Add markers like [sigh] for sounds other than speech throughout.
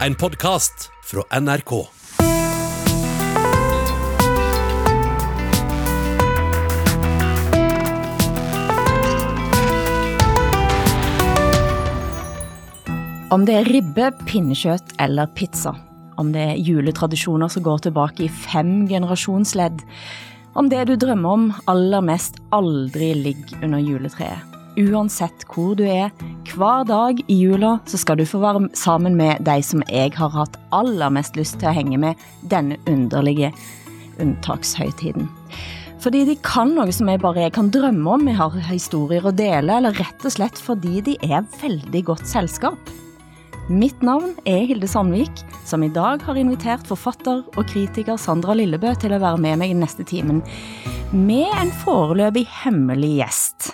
En podkast fra NRK. Om det er ribbe, pinnekjøtt eller pizza. Om det er juletradisjoner som går tilbake i fem generasjonsledd. Om det du drømmer om aller mest aldri ligger under juletreet. Uansett hvor du er, hver dag i jula så skal du få være sammen med de som jeg har hatt aller mest lyst til å henge med denne underlige unntakshøytiden. Fordi de kan noe som jeg bare kan drømme om, jeg har historier å dele, eller rett og slett fordi de er veldig godt selskap. Mitt navn er Hilde Sandvik, som i dag har invitert forfatter og kritiker Sandra Lillebø til å være med meg i neste timen, med en foreløpig hemmelig gjest.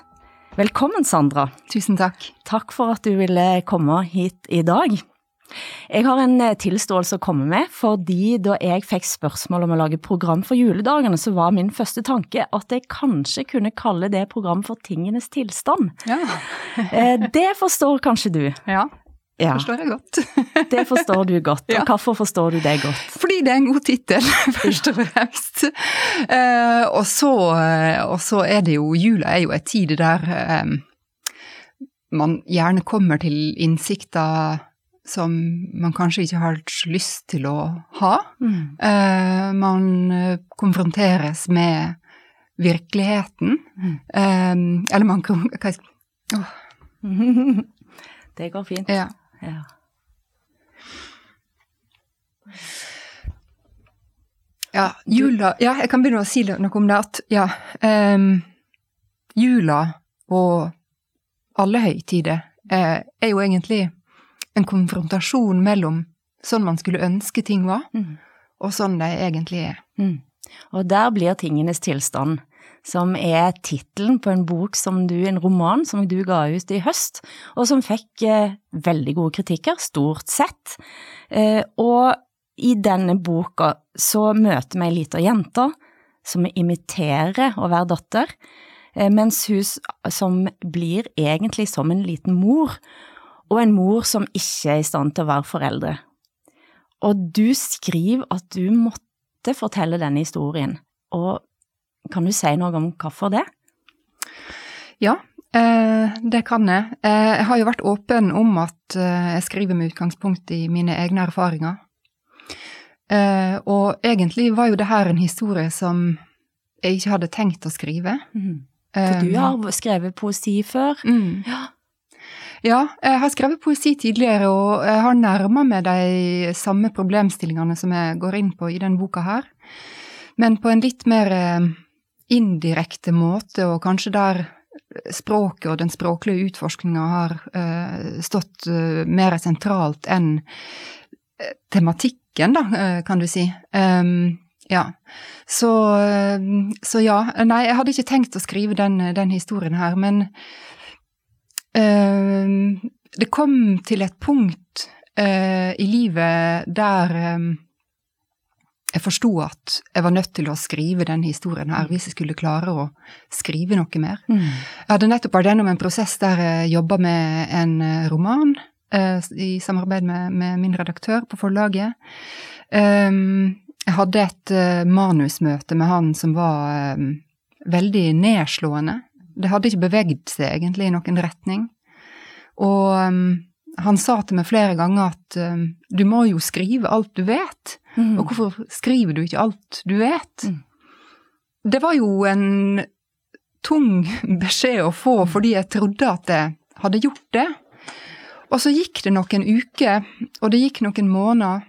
Velkommen, Sandra. Tusen takk. Takk for at du ville komme hit i dag. Jeg har en eh, tilståelse å komme med, fordi da jeg fikk spørsmål om å lage program for juledagene, så var min første tanke at jeg kanskje kunne kalle det program for Tingenes tilstand. Ja, Eh, Det forstår kanskje du? ja Ja, forstår jeg godt. [laughs] det forstår du godt. Ja. Og hvorfor forstår du det godt? Fordi det er en god tittel, [laughs] først og fremst. Uh, og, så, eh, og så er det jo Jula er jo et tid der um, man gjerne kommer til innsikter som man kanskje ikke har lyst til å ha. Mm. Uh, man konfronteres med virkeligheten. Mm. Uh, eller man [laughs] åh, Det går fint. ja. Ja. Ja, jula Ja, jeg kan begynne å si noe om det. At ja, um, jula og alle høytider eh, er jo egentlig en konfrontasjon mellom sånn man skulle ønske ting var, Mm. og sånn de egentlig er. Mm. Og der blir tingenes tilstand, som er tittelen på en bok som du, en roman som du ga ut i høst, og som fikk eh, veldig gode kritikker, stort sett. Eh, og i denne boka så møter vi ei lita jente som imiterer å være datter, eh, mens hun som blir egentlig som en liten mor, og en mor som ikke er i stand til å være foreldre. Og du skriver at du måtte fortelle denne historien, og kan du si noe om hvorfor det? Ja, eh, det kan jeg. Eh, jeg har jo vært åpen om at eh, jeg skriver med utgangspunkt i mine egne erfaringer. Og egentlig var jo det her en historie som jeg ikke hadde tenkt å skrive. For du har skrevet poesi før. Mm. Ja. Ja, jeg har skrevet poesi tidligere, og jeg har nærma meg de samme problemstillingene som jeg går inn på i den boka her, men på en litt mer indirekte måte, og kanskje der språket og den språklige utforskninga har eh, stått eh, mer sentralt enn eh, tematikken, da, kan du si. Um, ja. Så, så ja. Nei, jeg hadde ikke tenkt å skrive den, den historien her, men Eh, det kom til et punkt i livet der eh, jeg forsto at jeg var nødt til å skrive denne historien her hvis jeg skulle klare å skrive noe mer. Mm. Jeg hadde nettopp vært gjennom en prosess der jeg jobba med en eh, roman eh, i samarbeid med, med min redaktør på forlaget. Um, jeg hadde et uh, manusmøte med han som var um, veldig nedslående. Det hadde ikke bevegd seg egentlig i noen retning. Og um, han sa til meg flere ganger at um, du må jo skrive alt du vet. Mm. Og hvorfor skriver du ikke alt du vet? Mm. Det var jo en tung beskjed å få, fordi jeg trodde at jeg hadde gjort det. Og så gikk det noen uker, og det gikk noen måneder,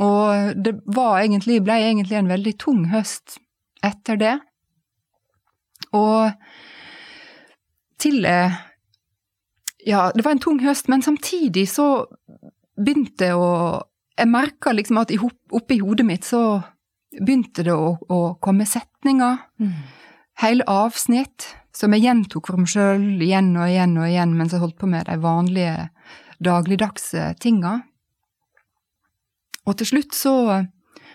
og det var egentlig, ble egentlig en veldig tung høst etter det. Og til jeg Ja, det var en tung høst, men samtidig så begynte å Jeg merka liksom at i oppi hodet mitt så begynte det å, å komme setninger, Mm. hele avsnitt, som jeg gjentok for meg sjøl igjen og igjen og igjen mens jeg holdt på med de vanlige dagligdagse tinga. Og til slutt så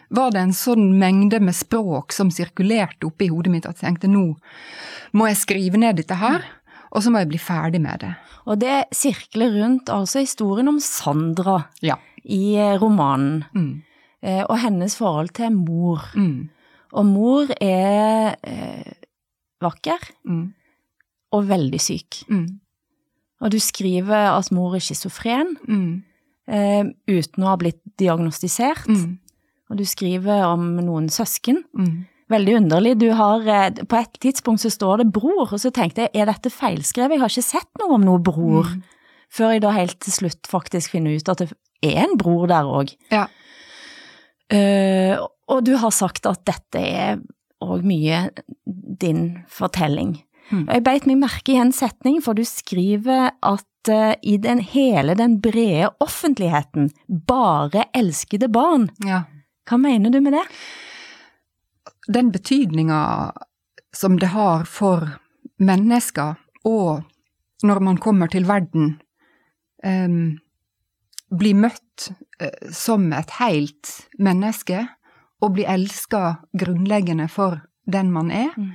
var det en sånn mengde med språk som sirkulerte oppi hodet mitt at jeg tenkte nå må jeg skrive ned dette her, og så må jeg bli ferdig med det. Og det sirkler rundt altså historien om Sandra Ja. i eh, romanen, Mm. eh, og hennes forhold til mor. Mm. Og mor er eh, vakker Mm. og veldig syk. Mm. Og du skriver at mor er schizofren, Mm. eh, uten å ha blitt diagnostisert. Mm. Og du skriver om noen søsken. Mm. Veldig underlig. Du har, eh, på et tidspunkt så står det bror, og så tenkte jeg, er dette feilskrevet? Jeg har ikke sett noe om noe bror. Mm. Før jeg da helt til slutt faktisk finner ut at det er en bror der òg. Ja. Uh, og du har sagt at dette er òg mye din fortelling. Mm. Og jeg beit meg merke i en setning, for du skriver at eh, i den, hele den brede offentligheten bare elskede barn. ja. Hva mener du med det? Den betydninga som det har for mennesker, og når man kommer til verden, um, bli møtt uh, som et helt menneske, og bli elska grunnleggende for den man er, Mm.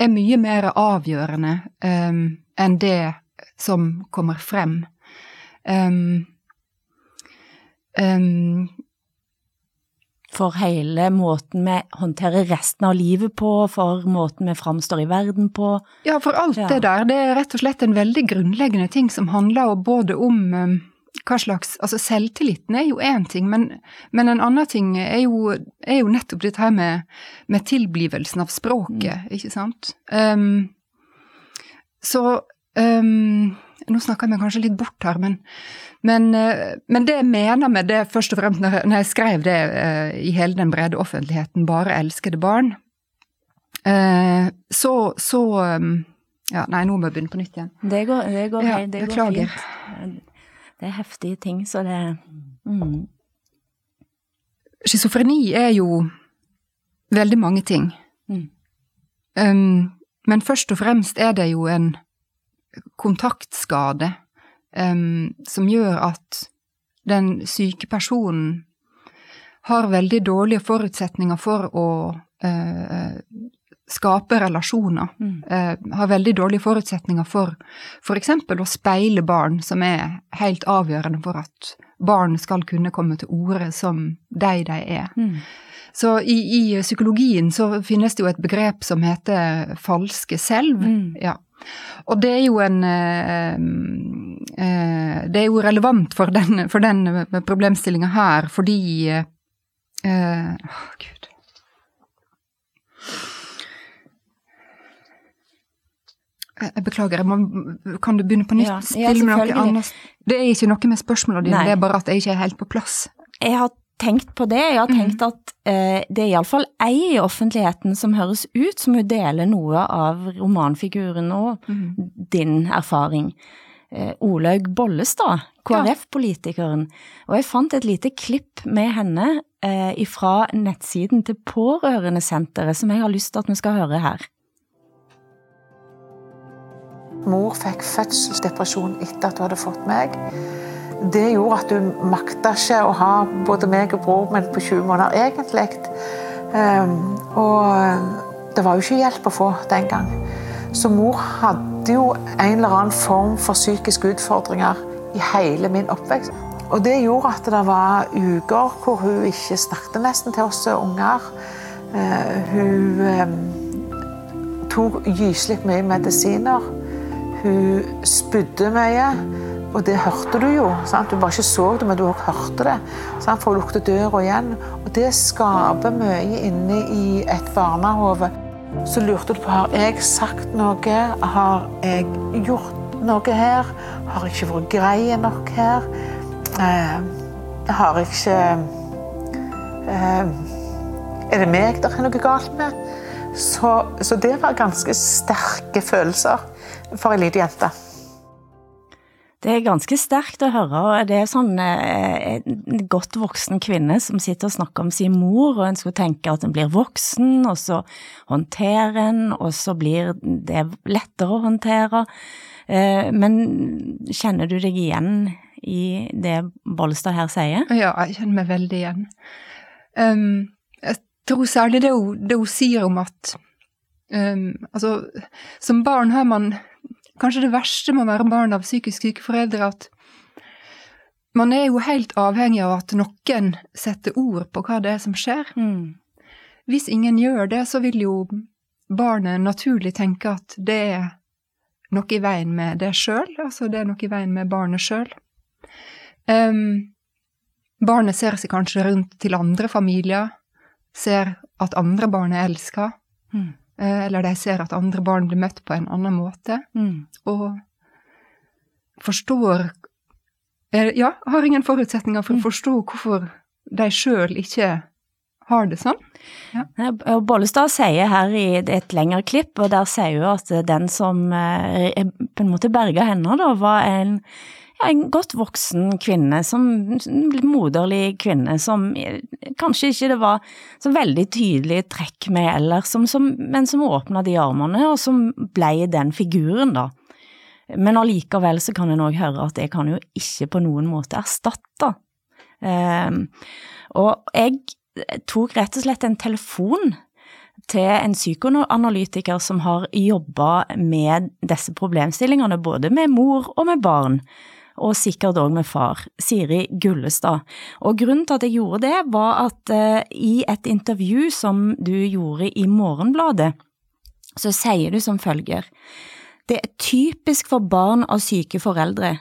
er mye mer avgjørende um, enn det som kommer frem. Um, um, For hele måten vi håndterer resten av livet på, for måten vi framstår i verden på. Ja, for alt Ja. det der, det er rett og slett en veldig grunnleggende ting som handler både om um, hva slags Altså, selvtilliten er jo én ting, men, men en annen ting er jo, er jo nettopp dette her med, med tilblivelsen av språket, ikke sant? Um, så um, Nå snakker jeg meg kanskje litt bort her, men, men, eh, men det jeg mener med det, først og fremst når jeg, når jeg skrev det uh, i hele den brede offentligheten, bare elskede barn, uh, så, så um, Ja, nei, nå må jeg begynne på nytt igjen. Det går, det går, Ja, det går fint. Det er heftige ting, så det mm. Schizofreni er jo veldig mange ting. Mm. Um, men først og fremst er det jo en kontaktskade um, som gjør at den syke personen har veldig dårlige forutsetninger for å uh, skape relasjoner. Mm. Uh, har veldig dårlige forutsetninger for f.eks. å speile barn, som er helt avgjørende for at barn skal kunne komme til orde som de de er. Mm. Så i, i psykologien så finnes det jo et begrep som heter falske selv. Mm. Ja. Og det er jo en eh, eh, Det er jo relevant for den, for den problemstillinga her, fordi Å, Åh, gud. Jeg beklager, jeg må, kan du begynne på nytt? Ja, ja, noe annet? Det er ikke noe med spørsmålene dine, det er bare at jeg ikke er helt på plass. Jeg har tenkt på det. Jeg har Mm. tenkt at eh, det er iallfall ei i offentligheten som høres ut som hun deler noe av romanfiguren og Mm. din erfaring. Eh, Olaug Bollestad, KrF-politikeren. Og jeg fant et lite klipp med henne eh, fra nettsiden til Pårørendesenteret som jeg har lyst til at vi skal høre her. Mor fikk fødselsdepresjon etter at hun hadde fått meg. Det gjorde at hun makta ikke å ha både meg og bror min på 20 måneder, egentlig. Ehm, og det var jo ikke hjelp å få den gang. Så mor hadde jo en eller annen form for psykiske utfordringer i hele min oppvekst. Og det gjorde at det var uker hvor hun ikke snakket nesten til oss unger. Eh, hun eh, tok gyselig mye medisiner. Hun spydde mye, og det hørte du jo. Sant? Du bare ikke så det, men du også hørte det. Sant? For å lukte døra igjen. Og det skaper mye inne i et barnehode. Så lurte du på har jeg sagt noe. Har jeg gjort noe her? Har jeg ikke vært grei nok her? Eh, har jeg ikke eh, Er det meg det er noe galt med? Så, så det var ganske sterke følelser for ei lita jente. Det er ganske sterkt å høre, og det er sånn eh, en godt voksen kvinne som sitter og snakker om sin mor, og en skulle tenke at en blir voksen, og så håndterer en, og så blir det lettere å håndtere. Eh, men kjenner du deg igjen i det Bollestad her sier? Ja, jeg kjenner meg veldig igjen. Um, jeg tror særlig det hun, det hun sier om at um, Altså, som barn har man Kanskje det verste med å være barn av psykisk syke foreldre, at man er jo helt avhengig av at noen setter ord på hva det er som skjer. Mm. Hvis ingen gjør det, så vil jo barnet naturlig tenke at det er noe i veien med det sjøl, altså det er noe i veien med barnet sjøl. Um, barnet ser seg kanskje rundt til andre familier, ser at andre barn er elska, Mm. Eh, eller de ser at andre barn blir møtt på en annen måte, Mm. og forstår eh, Ja, har ingen forutsetninger for å forstå hvorfor de sjøl ikke har det sånn. Ja, Bollestad sier her i et lengre klipp, og der sier hun at den som eh, på en måte berga henne, da, var en, en godt voksen kvinne, som moderlig kvinne, som eh, kanskje ikke det var så veldig tydelig trekk med ellers, som, som, men som åpna de armene, og som ble den figuren, da. Men allikevel så kan en òg høre at det kan jo ikke på noen måte erstatte. Um, og jeg tok rett og slett en telefon til en psykoanalytiker som har jobba med disse problemstillingene, både med mor og med barn, og sikkert òg med far, Siri Gullestad. Og grunnen til at jeg gjorde det, var at eh, i et intervju som du gjorde i Morgenbladet, så sier du som følger det er typisk for barn av syke foreldre.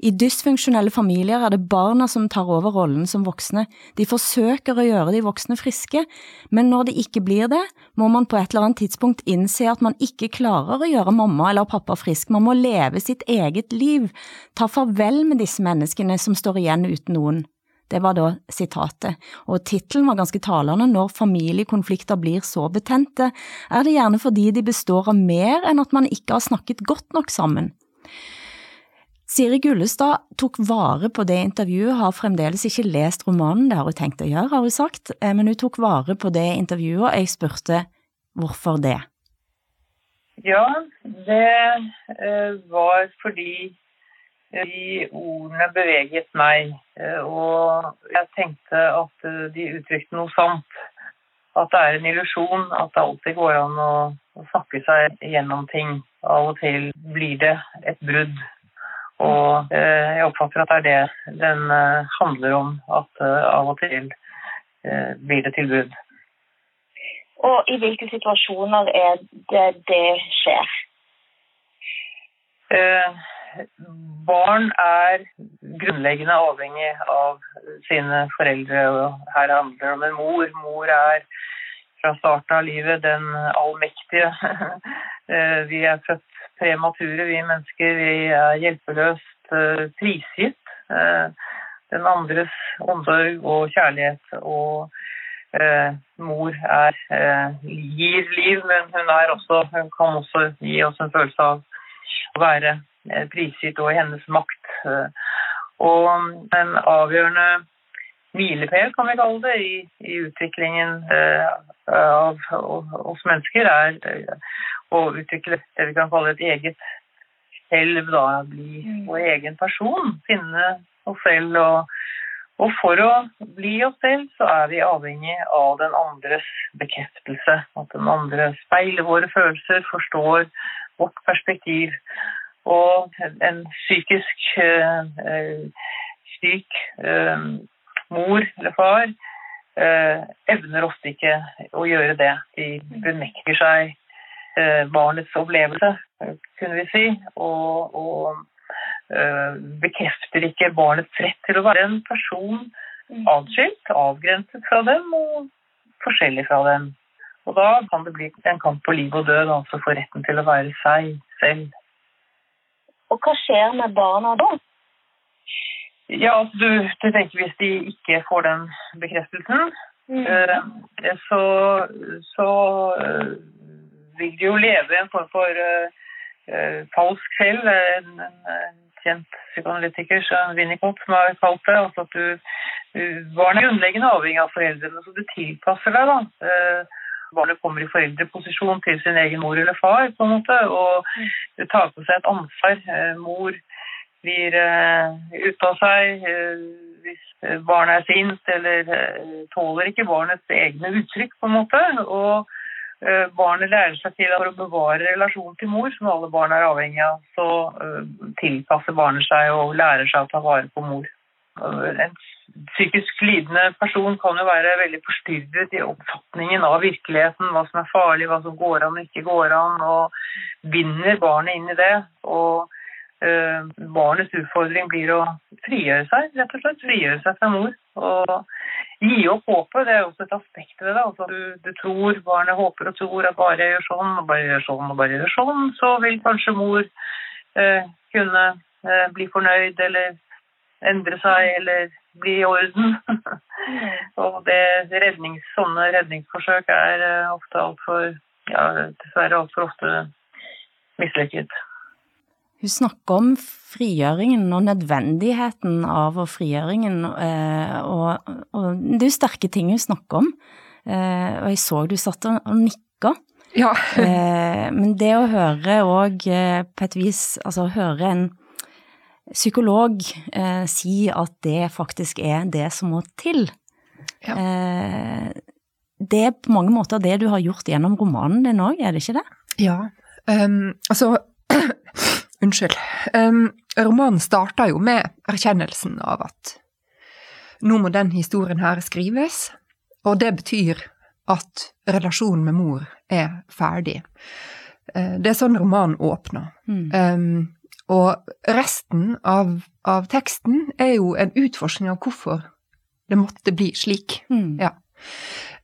I dysfunksjonelle familier er det barna som tar over rollen som voksne. De forsøker å gjøre de voksne friske, men når det ikke blir det, må man på et eller annet tidspunkt innse at man ikke klarer å gjøre mamma eller pappa frisk. Man må leve sitt eget liv, ta farvel med disse menneskene som står igjen uten noen. Det var da sitatet, og tittelen var ganske talende. Når familiekonflikter blir så betente, er det gjerne fordi de består av mer enn at man ikke har snakket godt nok sammen. Siri Gullestad tok vare på det intervjuet, har fremdeles ikke lest romanen, det har hun tenkt å gjøre, har hun sagt, men hun tok vare på det intervjuet, og jeg spurte hvorfor det? Ja, det var fordi de ordene beveget meg, og jeg tenkte at de uttrykte noe sant. At det er en illusjon, at det alltid går an å snakke seg gjennom ting. Av og til blir det et brudd. Og eh, jeg oppfatter at det er det den eh, handler om. At eh, av og til blir det tilbud. Og i hvilke situasjoner er det det skjer? barn er grunnleggende avhengig av sine foreldre. og Her handler det om en mor. Mor er fra starten av livet den allmektige. [laughs] Vi er født premature, vi mennesker. Vi er hjelpeløst prisgitt den andres omsorg og kjærlighet. Og eh, mor er, eh, gir liv, men hun, også, hun kan også gi oss en følelse av å være prisgitt og i hennes makt. Og en avgjørende milepæl, kan vi kalle det, i, i utviklingen av oss mennesker, er å utvikle det vi kan kalle et eget selv, da, bli vår egen person, finne oss selv. Og, og for å bli oss selv, så er vi avhengig av den andres bekreftelse. At den andre speiler våre følelser, forstår vårt perspektiv. Og en psykisk øh, syk øh, mor eller far øh, evner ofte ikke å gjøre det. De bemekter seg barnets opplevelse, kunne vi si, og, og bekrefter ikke barnets rett til å være en person atskilt, avgrenset fra dem og forskjellig fra dem. Og da kan det bli en kamp på liv og død, altså for retten til å være seg selv. Og hva skjer med barna da? Ja, altså, du, du, tenker Hvis de ikke får den bekreftelsen, mm. uh, så, så vil de jo leve i en form for uh, falsk selv. En, en, kjent psykoanalytiker som Winnicott som har kalt det. altså at du, Barn er grunnleggende avhengig av foreldrene, så du tilpasser deg. da barnet kommer i foreldreposisjon til sin egen mor eller far, på en måte, og tar på seg et ansvar. Mor blir ute av seg hvis barnet er sint, eller tåler ikke barnets egne uttrykk, på en måte. og Barnet lærer seg til å bevare relasjonen til mor, som alle barn er avhengig av, så tilpasser barnet seg og lærer seg å ta vare på mor. en psykisk lidende person kan jo være veldig forstyrret i oppfatningen av virkeligheten, hva som er farlig, hva som går an og ikke går an, og binder barnet inn i det. Og øh, barnets utfordring blir å frigjøre seg, rett og slett. Frigjøre seg fra mor. Og gi opp håpet, det er også et aspekt ved det. Altså, du, du, tror, barnet håper og tror at bare jeg gjør sånn, og bare gjør sånn, og bare gjør sånn, så vil kanskje mor øh, kunne øh, bli fornøyd eller endre seg eller bli i orden. [laughs] og det rednings, sånne redningsforsøk er uh, ofte altfor ja, dessverre altfor ofte mislykket. Hun snakker om frigjøringen og nødvendigheten av frigjøringen, eh, og, og, det er jo sterke ting hun snakker om. Eh, og jeg så du satt og, og nikka. Ja. men det å høre òg på et vis, altså høre en psykolog eh, si at det faktisk er det som må til. Ja. Eh, det er på mange måter det du har gjort gjennom romanen din òg, er det ikke det? Ja. Um, altså [clears throat] Unnskyld. Um, romanen starta jo med erkjennelsen av at nå må den historien her skrives, og det betyr at relasjonen med mor er ferdig. Uh, det er sånn romanen åpner. Mm. Um, og resten av, av, teksten er jo en utforskning av hvorfor det måtte bli slik. Mm. Ja.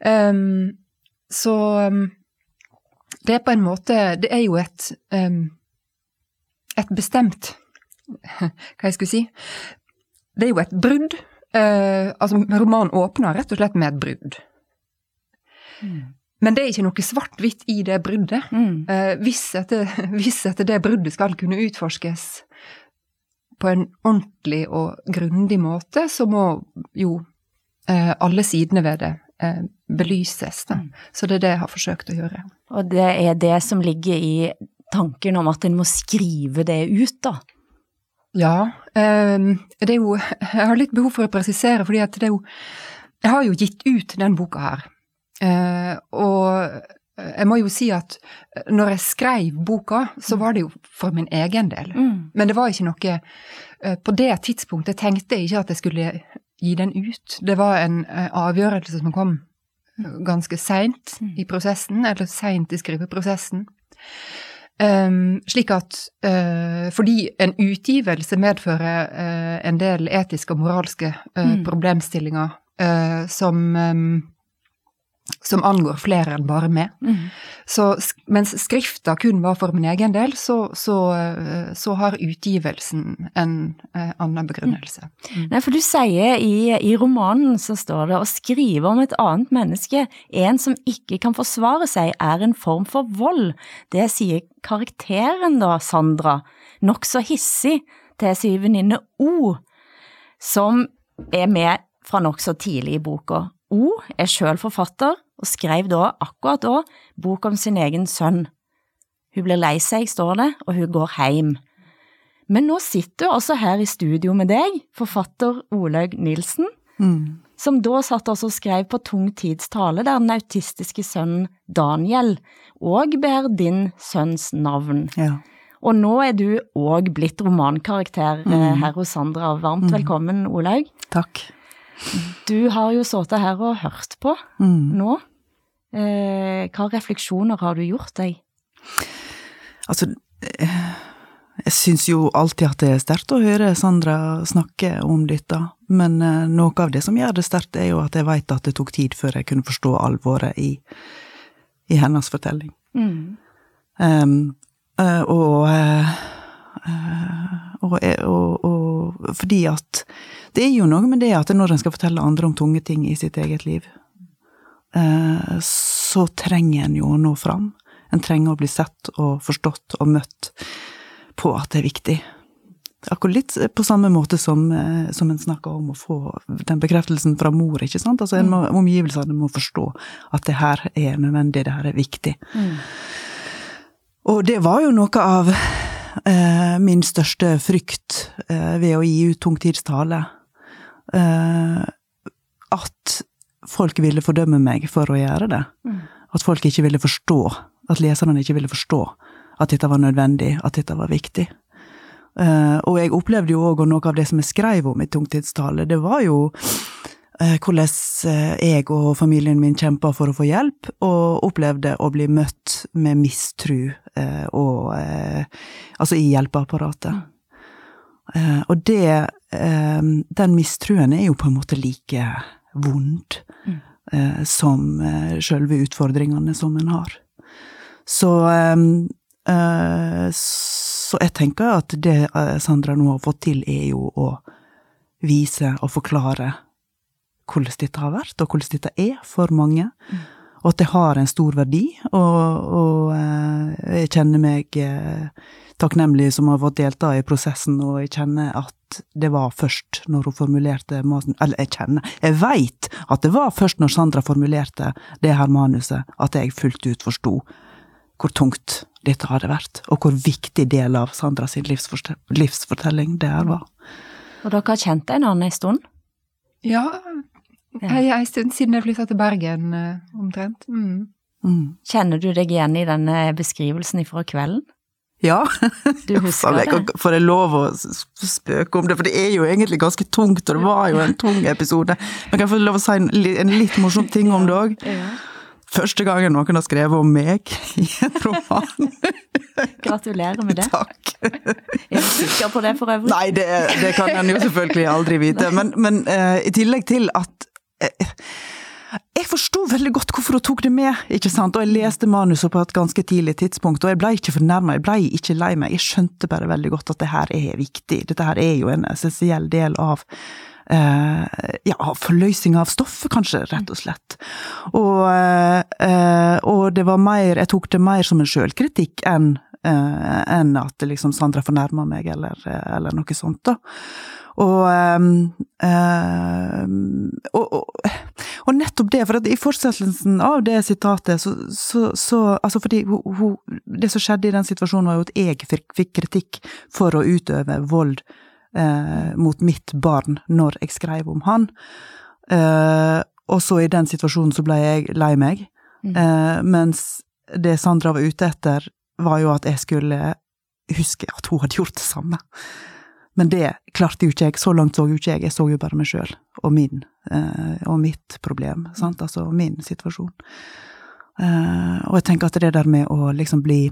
Um, så det er på en måte Det er jo et um, et bestemt Hva jeg skulle si Det er jo et brudd. Uh, altså, romanen åpner rett og slett med et brudd. Mm. Men det er ikke noe svart-hvitt i det bruddet. Mm. Eh, hvis, etter, [laughs] hvis, etter, det bruddet skal kunne utforskes på en ordentlig og grundig måte, så må jo eh, alle sidene ved det eh, belyses. Mm. Så det er det jeg har forsøkt å gjøre. Og det er det som ligger i tanken om at en må skrive det ut, da? Ja. Eh, det er jo Jeg har litt behov for å presisere, fordi at det er jo Jeg har jo gitt ut den boka her. Eh, og jeg må jo si at når jeg skrev boka, så var det jo for min egen del. Mm. Men det var ikke noe eh, På det tidspunktet tenkte jeg ikke at jeg skulle gi den ut. Det var en avgjørelse som kom ganske seint mm. i prosessen, eller seint i skriveprosessen. Um, slik at uh, fordi en utgivelse medfører uh, en del etiske og moralske uh, mm. problemstillinger som um, som angår flere enn bare meg. Mm. Så mens skrifta kun var for min egen del, så, så, eh, så har utgivelsen en eh, annen begrunnelse. Mm. Nei, for du sier i, i, romanen så står det å skrive om et annet menneske, en som ikke kan forsvare seg, er en form for vold. Det sier karakteren da, Sandra, nokså hissig til sin venninne O, som er med fra nokså tidlig i boka. O er sjøl forfatter, og skrev da, akkurat da, bok om sin egen sønn. Hun blir lei seg, står det, og hun går hjem. Men nå sitter hun altså her i studio med deg, forfatter Olaug Nilsen, mm. som da satt altså og skrev på tung tids tale, der den autistiske sønnen Daniel òg bærer din sønns navn. Ja. Og nå er du òg blitt romankarakter eh, mm. her hos Sandra. Varmt mm. velkommen, Olaug. Takk. Du har jo sittet her og hørt på mm. nå. Eh, hva refleksjoner har du gjort deg? Altså, eh, jeg syns jo alltid at det er sterkt å høre Sandra snakke om dette, men eh, noe av det som gjør det sterkt, er jo at jeg veit at det tok tid før jeg kunne forstå alvoret i, i hennes fortelling. Mm. Um, og, og, og, og fordi at det er jo noe med det at når en skal fortelle andre om tunge ting i sitt eget liv, eh, så trenger en jo å nå fram. En trenger å bli sett og forstått og møtt på at det er viktig. Akkurat litt på samme måte som, eh, som en snakker om å få den bekreftelsen fra mor, ikke sant. Altså en må, omgivelsene må forstå at det her er nødvendig, det her er viktig. Mm. Og det var jo noe av eh, min største frykt eh, ved å gi ut tungtidstale eh, at folk ville fordømme meg for å gjøre det. Mm. At folk ikke ville forstå, at leserne ikke ville forstå at dette var nødvendig, at dette var viktig. Eh, og jeg opplevde jo òg, og noe av det som jeg skrev om i tungtidstale, det var jo hvordan eh, jeg og familien min kjempa for å få hjelp, og opplevde å bli møtt med mistru eh, og eh, Altså i hjelpeapparatet. Eh, og det eh, Den mistruen er jo på en måte like vond mm. som eh, sjølve utfordringene som en har. Så eh, eh, Så jeg tenker at det eh, Sandra nå har fått til, er jo å vise og forklare hvordan dette har vært, og hvordan dette er for mange. Og at det har en stor verdi, og, og eh, jeg kjenner meg eh, takknemlig som har fått delta i prosessen, og jeg kjenner at det var først når hun formulerte manuset Eller jeg kjenner, jeg veit at det var først når Sandra formulerte det her manuset, at jeg fullt ut forsto hvor tungt dette hadde vært, og hvor viktig del av Sandras livsfortelling det her var. Og dere har kjent hverandre en stund? Ja, Ja. er en stund siden jeg flytta til Bergen, eh, omtrent. Mm. Mm. Kjenner du deg igjen i denne beskrivelsen fra kvelden? Ja. Du [laughs] husker jeg det? Får jeg lov å spøke om det, for det er jo egentlig ganske tungt, og det var jo en tung episode. Men kan jeg få lov å si en, litt morsom ting om det òg? Første gangen noen har skrevet om meg [laughs] i en roman. Gratulerer med det. Takk. Er du sikker på det for øvrig? Nei, det, det kan en jo selvfølgelig aldri vite. Men, men uh, i tillegg til at eh, jeg forsto veldig godt hvorfor hun tok det med, ikke sant? og jeg leste manuset på et ganske tidlig tidspunkt, og jeg ble ikke fornærma, jeg ble ikke lei meg, jeg skjønte bare veldig godt at det her er viktig, dette her er jo en essensiell del av Uh, ja, forløsning av stoffet, kanskje, rett og slett. Og, uh, og det var mer, jeg tok det mer som en sjølkritikk enn eh, enn at liksom Sandra fornærmer meg, eller, eller noe sånt, da. Og, ehm, og, og, og nettopp det, for at i fortsettelsen av det sitatet, så, så, så Altså fordi hun, hun, det som skjedde i den situasjonen, var jo at jeg fikk, fikk kritikk for å utøve vold eh, mot mitt barn når jeg skrev om han. Eh, og så i den situasjonen så ble jeg lei meg, eh, mens det Sandra var ute etter, var jo at jeg skulle huske at hun hadde gjort det samme. Men det klarte jo ikke jeg, så langt så jo ikke jeg, jeg så jo bare meg sjøl og min, eh, og mitt problem, sant, altså min situasjon. Eh, og jeg tenker at det der med å liksom bli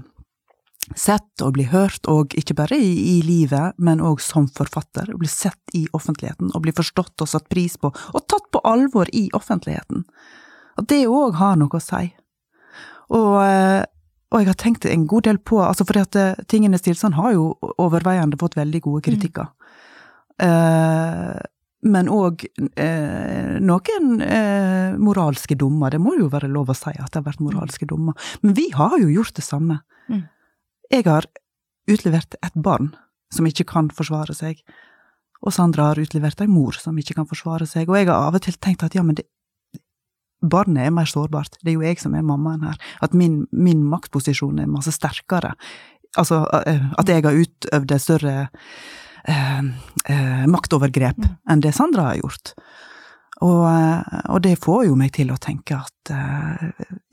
sett og bli hørt, og ikke bare i, i livet, men òg som forfatter, bli sett i offentligheten, og bli forstått og satt pris på, og tatt på alvor i offentligheten, at det òg har noe å si. Og, eh, og jeg har tenkt en god del på, altså For eh, Tingenes tilstand har jo overveiende fått veldig gode kritikker. Eh, men òg eh, noen eh, moralske dommer, det må jo være lov å si at det har vært moralske dommer. Men vi har jo gjort det samme. Mm. Jeg har utlevert et barn som ikke kan forsvare seg, og Sandra har utlevert ei mor som ikke kan forsvare seg, og jeg har av og til tenkt at ja, men det, barnet er mer sårbart, det er jo jeg som er mammaen her, at min, min maktposisjon er masse sterkere. Altså eh, at jeg har utøvd et større eh, eh, maktovergrep enn det Sandra har gjort. Og, eh, og det får jo meg til å tenke at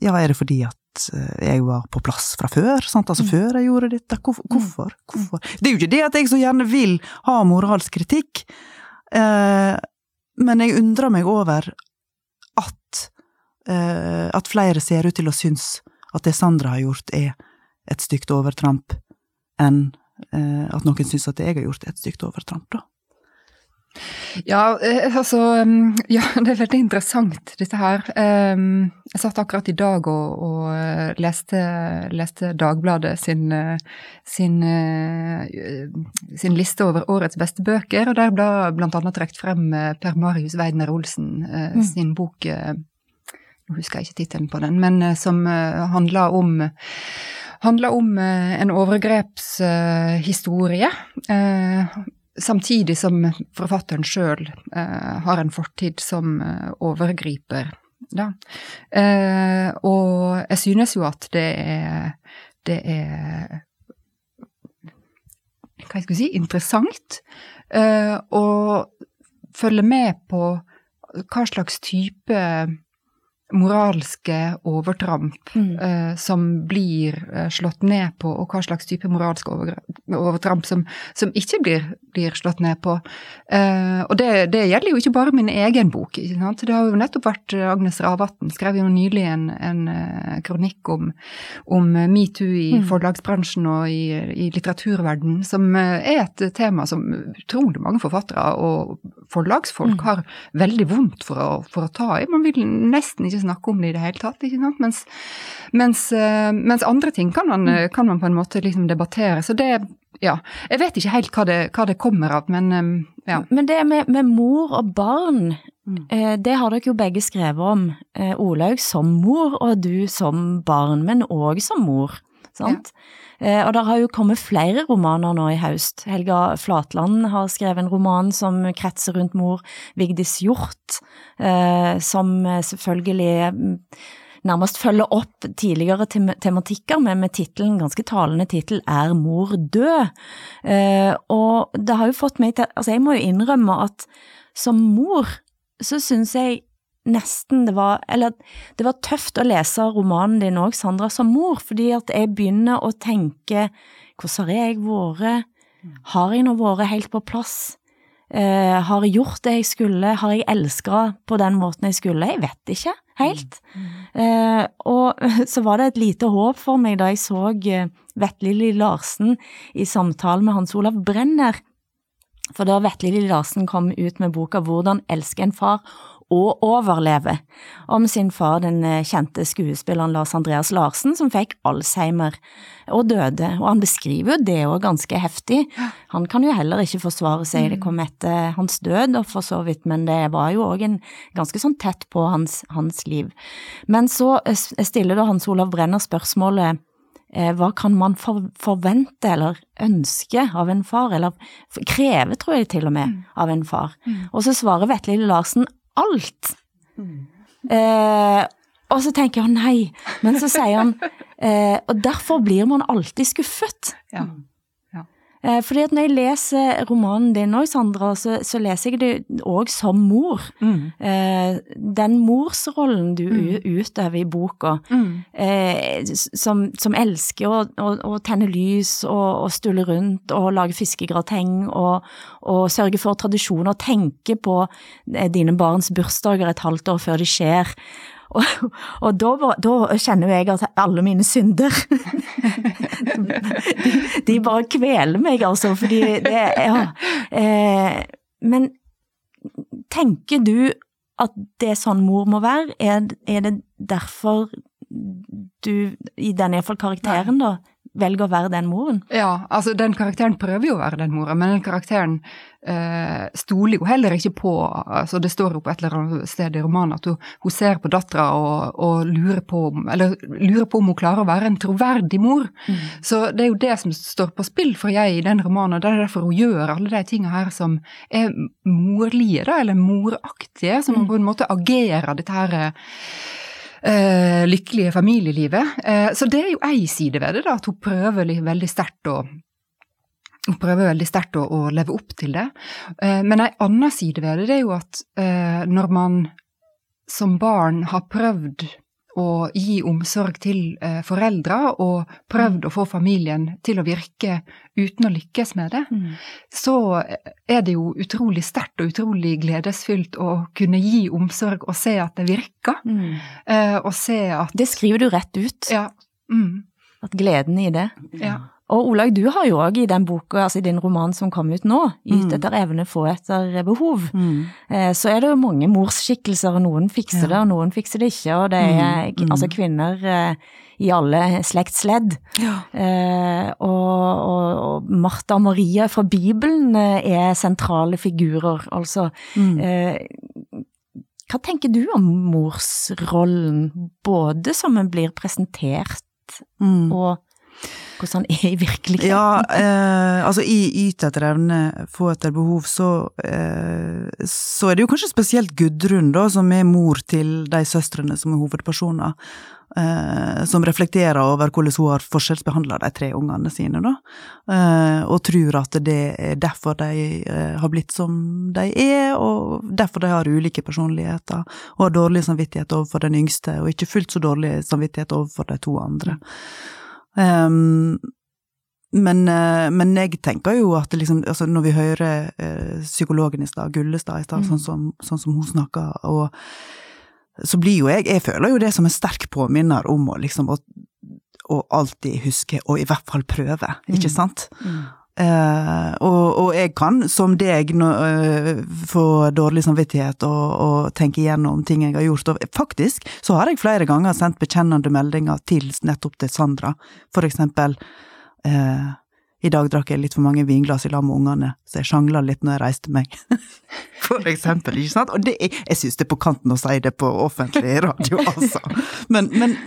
ja, er det fordi at jeg var på plass fra før, sant? altså før jeg gjorde dette, hvorfor, hvorfor? hvorfor? Det er jo ikke det at jeg så gjerne vil ha moralsk kritikk, eh, men jeg undrer meg over at flere ser ut til å synes at det Sandra har gjort er et stygt overtramp, enn eh, at noen synes at jeg har gjort et stygt overtramp, da. Ja, eh, altså [laughs] Ja, det er veldig interessant, dette her. Jeg satt akkurat i dag og, og eh, leste, leste Dagbladet sin, eh, sin, eh, sin liste over årets beste bøker, og der ble annet trukket frem eh, Per Marius Weidner Olsen eh, sin bok eh, Nå husker jeg ikke tittelen på den, men eh, som eh, handler om handler om eh, en overgrepshistorie. Samtidig som forfatteren sjøl har en fortid som overgriper. Og jeg synes jo at det er, det er Hva skal jeg si interessant å følge med på hva slags type moralske overtramp Mm. eh, som blir eh, slått ned på, og hva slags type moralske overtramp som, som ikke blir, blir slått ned på. Eh, og det, det gjelder jo ikke bare min egen bok. Ikke sant? Det har jo nettopp vært eh, Agnes Ravatn skrev jo nylig en, en eh, kronikk om, om metoo i Mm. forlagsbransjen og i, i litteraturverdenen, som eh, er et tema som utrolig mange forfattere og forlagsfolk Mm. har veldig vondt for å, for å ta i. Man vil nesten ikke snakke om det i det hele tatt. ikke sant? Mens, mens, eh, mens andre ting kan man, Mm. kan man på en måte liksom debattere. Så det ja. Jeg vet ikke helt hva det, hva det kommer av, men eh, ja. Men det med, med mor og barn, Mm. eh, det har dere jo begge skrevet om. Eh, Olaug som mor, og du som barn, men òg som mor. Sant? Ja. og det har jo kommet flere romaner nå i høst. Helga Flatland har skrevet en roman som kretser rundt mor. Vigdis Hjort, eh, som eh, selvfølgelig mm, nærmest følger opp tidligere tem tematikker, men med tittelen, ganske talende tittel, Er mor død? Eh, og det har jo fått meg til Altså, jeg må jo innrømme at som mor så syns jeg nesten det var Eller det var tøft å lese romanen din òg, Sandra, som mor, fordi at jeg begynner å tenke Hvordan har jeg vært? Har jeg nå vært helt på plass? Eh, har jeg gjort det jeg skulle? Har jeg elska på den måten jeg skulle? Jeg vet ikke helt. Eh, og [laughs] så var det et lite håp for meg da jeg så Vetle-Lilly Larsen i samtale med Hans Olav Brenner. For da Vetle Larsen kom ut med boka Hvordan elske en far og overleve, om sin far, den eh, kjente skuespilleren Lars Andreas Larsen, som fikk Alzheimer og døde. Og han beskriver jo det òg ganske heftig. Han kan jo heller ikke forsvare seg, det kom etter hans død, og for så vidt, men det var jo òg en ganske sånn tett på hans, hans liv. Men så eh, stiller da Hans Olav Brenner spørsmålet eh, hva kan man forvente eller ønske av en far, eller kreve, tror jeg til og med, av en far. Og så svarer Vetle Larsen alt. Eh, og så tenker jeg nei, men så sier han eh, og derfor blir man alltid skuffet. ja. Eh, fordi at når jeg leser romanen din òg, Sandra, så, så leser jeg det òg som mor. Mm. Eh, den morsrollen du mm. utøver i boka, Mm. eh, som, som elsker å, å, å tenne lys og, og stulle rundt og lage fiskegrateng og, og sørge for tradisjoner, tenke på dine barns bursdager et halvt år før de skjer. Og, og da, var- da kjenner jo jeg at alle mine synder de, de bare kveler meg, altså, fordi det Ja. Eh, men tenker du at det er sånn mor må være? Er, er det derfor du, i denne iallfall karakteren, da, velger å være den moren? Ja, altså den karakteren prøver jo å være den mora, men den karakteren eh, stoler jo heller ikke på altså Det står jo på et eller annet sted i romanen at hun, hun ser på dattera og, og lurer, på, eller lurer på om hun klarer å være en troverdig mor. Så det er jo det som står på spill for jeg i den romanen, og det er derfor hun gjør alle de tinga her som er morlige, da, eller moraktige, som hun på en måte agerer dette her lykkelige familielivet. Eh, så det er jo ei side ved det, da, at hun prøver veldig sterkt å hun prøver veldig sterkt å, å leve opp til det. Eh, men ei anna side ved det, det er jo at eh, når man som barn har prøvd å gi omsorg til eh, foreldre og prøvd å få familien til å virke uten å lykkes med det, så er det jo utrolig sterkt og utrolig gledesfylt å kunne gi omsorg og se at det virker. Eh, og se at Det skriver du rett ut, Ja. Mm, at gleden i det. ja. Og Olaug, du har jo òg i den boka, altså i din roman som kom ut nå, ytt Mm. etter evne, få etter behov. Mm. Eh, Så er det jo mange morsskikkelser, og noen fikser det, og noen fikser det ikke. Og det er Mm, mm. altså kvinner eh, i alle slektsledd. Ja. Eh, og, og, og Martha og Maria fra Bibelen er sentrale figurer, altså. Mm. Eh, hva tenker du om morsrollen, både som den blir presentert, Mm. og hvordan han er i virkeligheten? Ja, eh, altså i Yt etter evne, få etter behov, så, eh, så er det jo kanskje spesielt Gudrun, da, som er mor til de søstrene som er hovedpersoner. eh, som reflekterer over hvordan hun har forskjellsbehandla de tre ungene sine, da. Eh, og tror at det er derfor de eh, har blitt som de er, og derfor de har ulike personligheter, og har dårlig samvittighet overfor den yngste, og ikke fullt så dårlig samvittighet overfor de to andre. Um, men, eh, men, jeg tenker jo at liksom, altså når vi hører eh, psykologen i stad, Gullestad i stad, mm. sånn, som, sånn som hun snakker, og så blir jo jeg Jeg føler jo det som en sterk påminner om å liksom å, å alltid huske, og i hvert fall prøve, ikke mm. sant? Mm. Uh, og, og, jeg kan, som deg, nå, uh, få dårlig samvittighet og, og, tenke igjennom ting jeg har gjort. Og faktisk så har jeg flere ganger sendt bekjennende meldinger til nettopp til Sandra. For eksempel uh, i dag drakk jeg litt for mange vinglass i lag med ungene, så jeg sjangla litt når jeg reiste meg. [laughs] For eksempel, ikke sant? Og det jeg syns det er på kanten å si det på offentlig radio, altså. Men, men,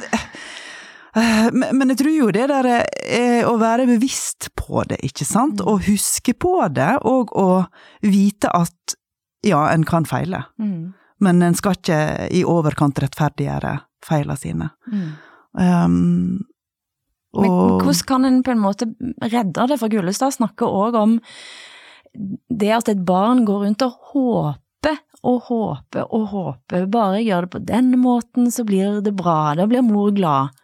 men jeg tror jo det der er å være bevisst på det, ikke sant? Å huske på det, og å vite at ja, en kan feile. Mm. Men en skal ikke i overkant rettferdiggjøre feilene sine. Mm. Um, men hvordan kan en på en måte redde det? For Gullestad snakker òg om det at et barn går rundt og håper og håper og håper. Bare gjør det på den måten, så blir det bra. Da blir mor glad.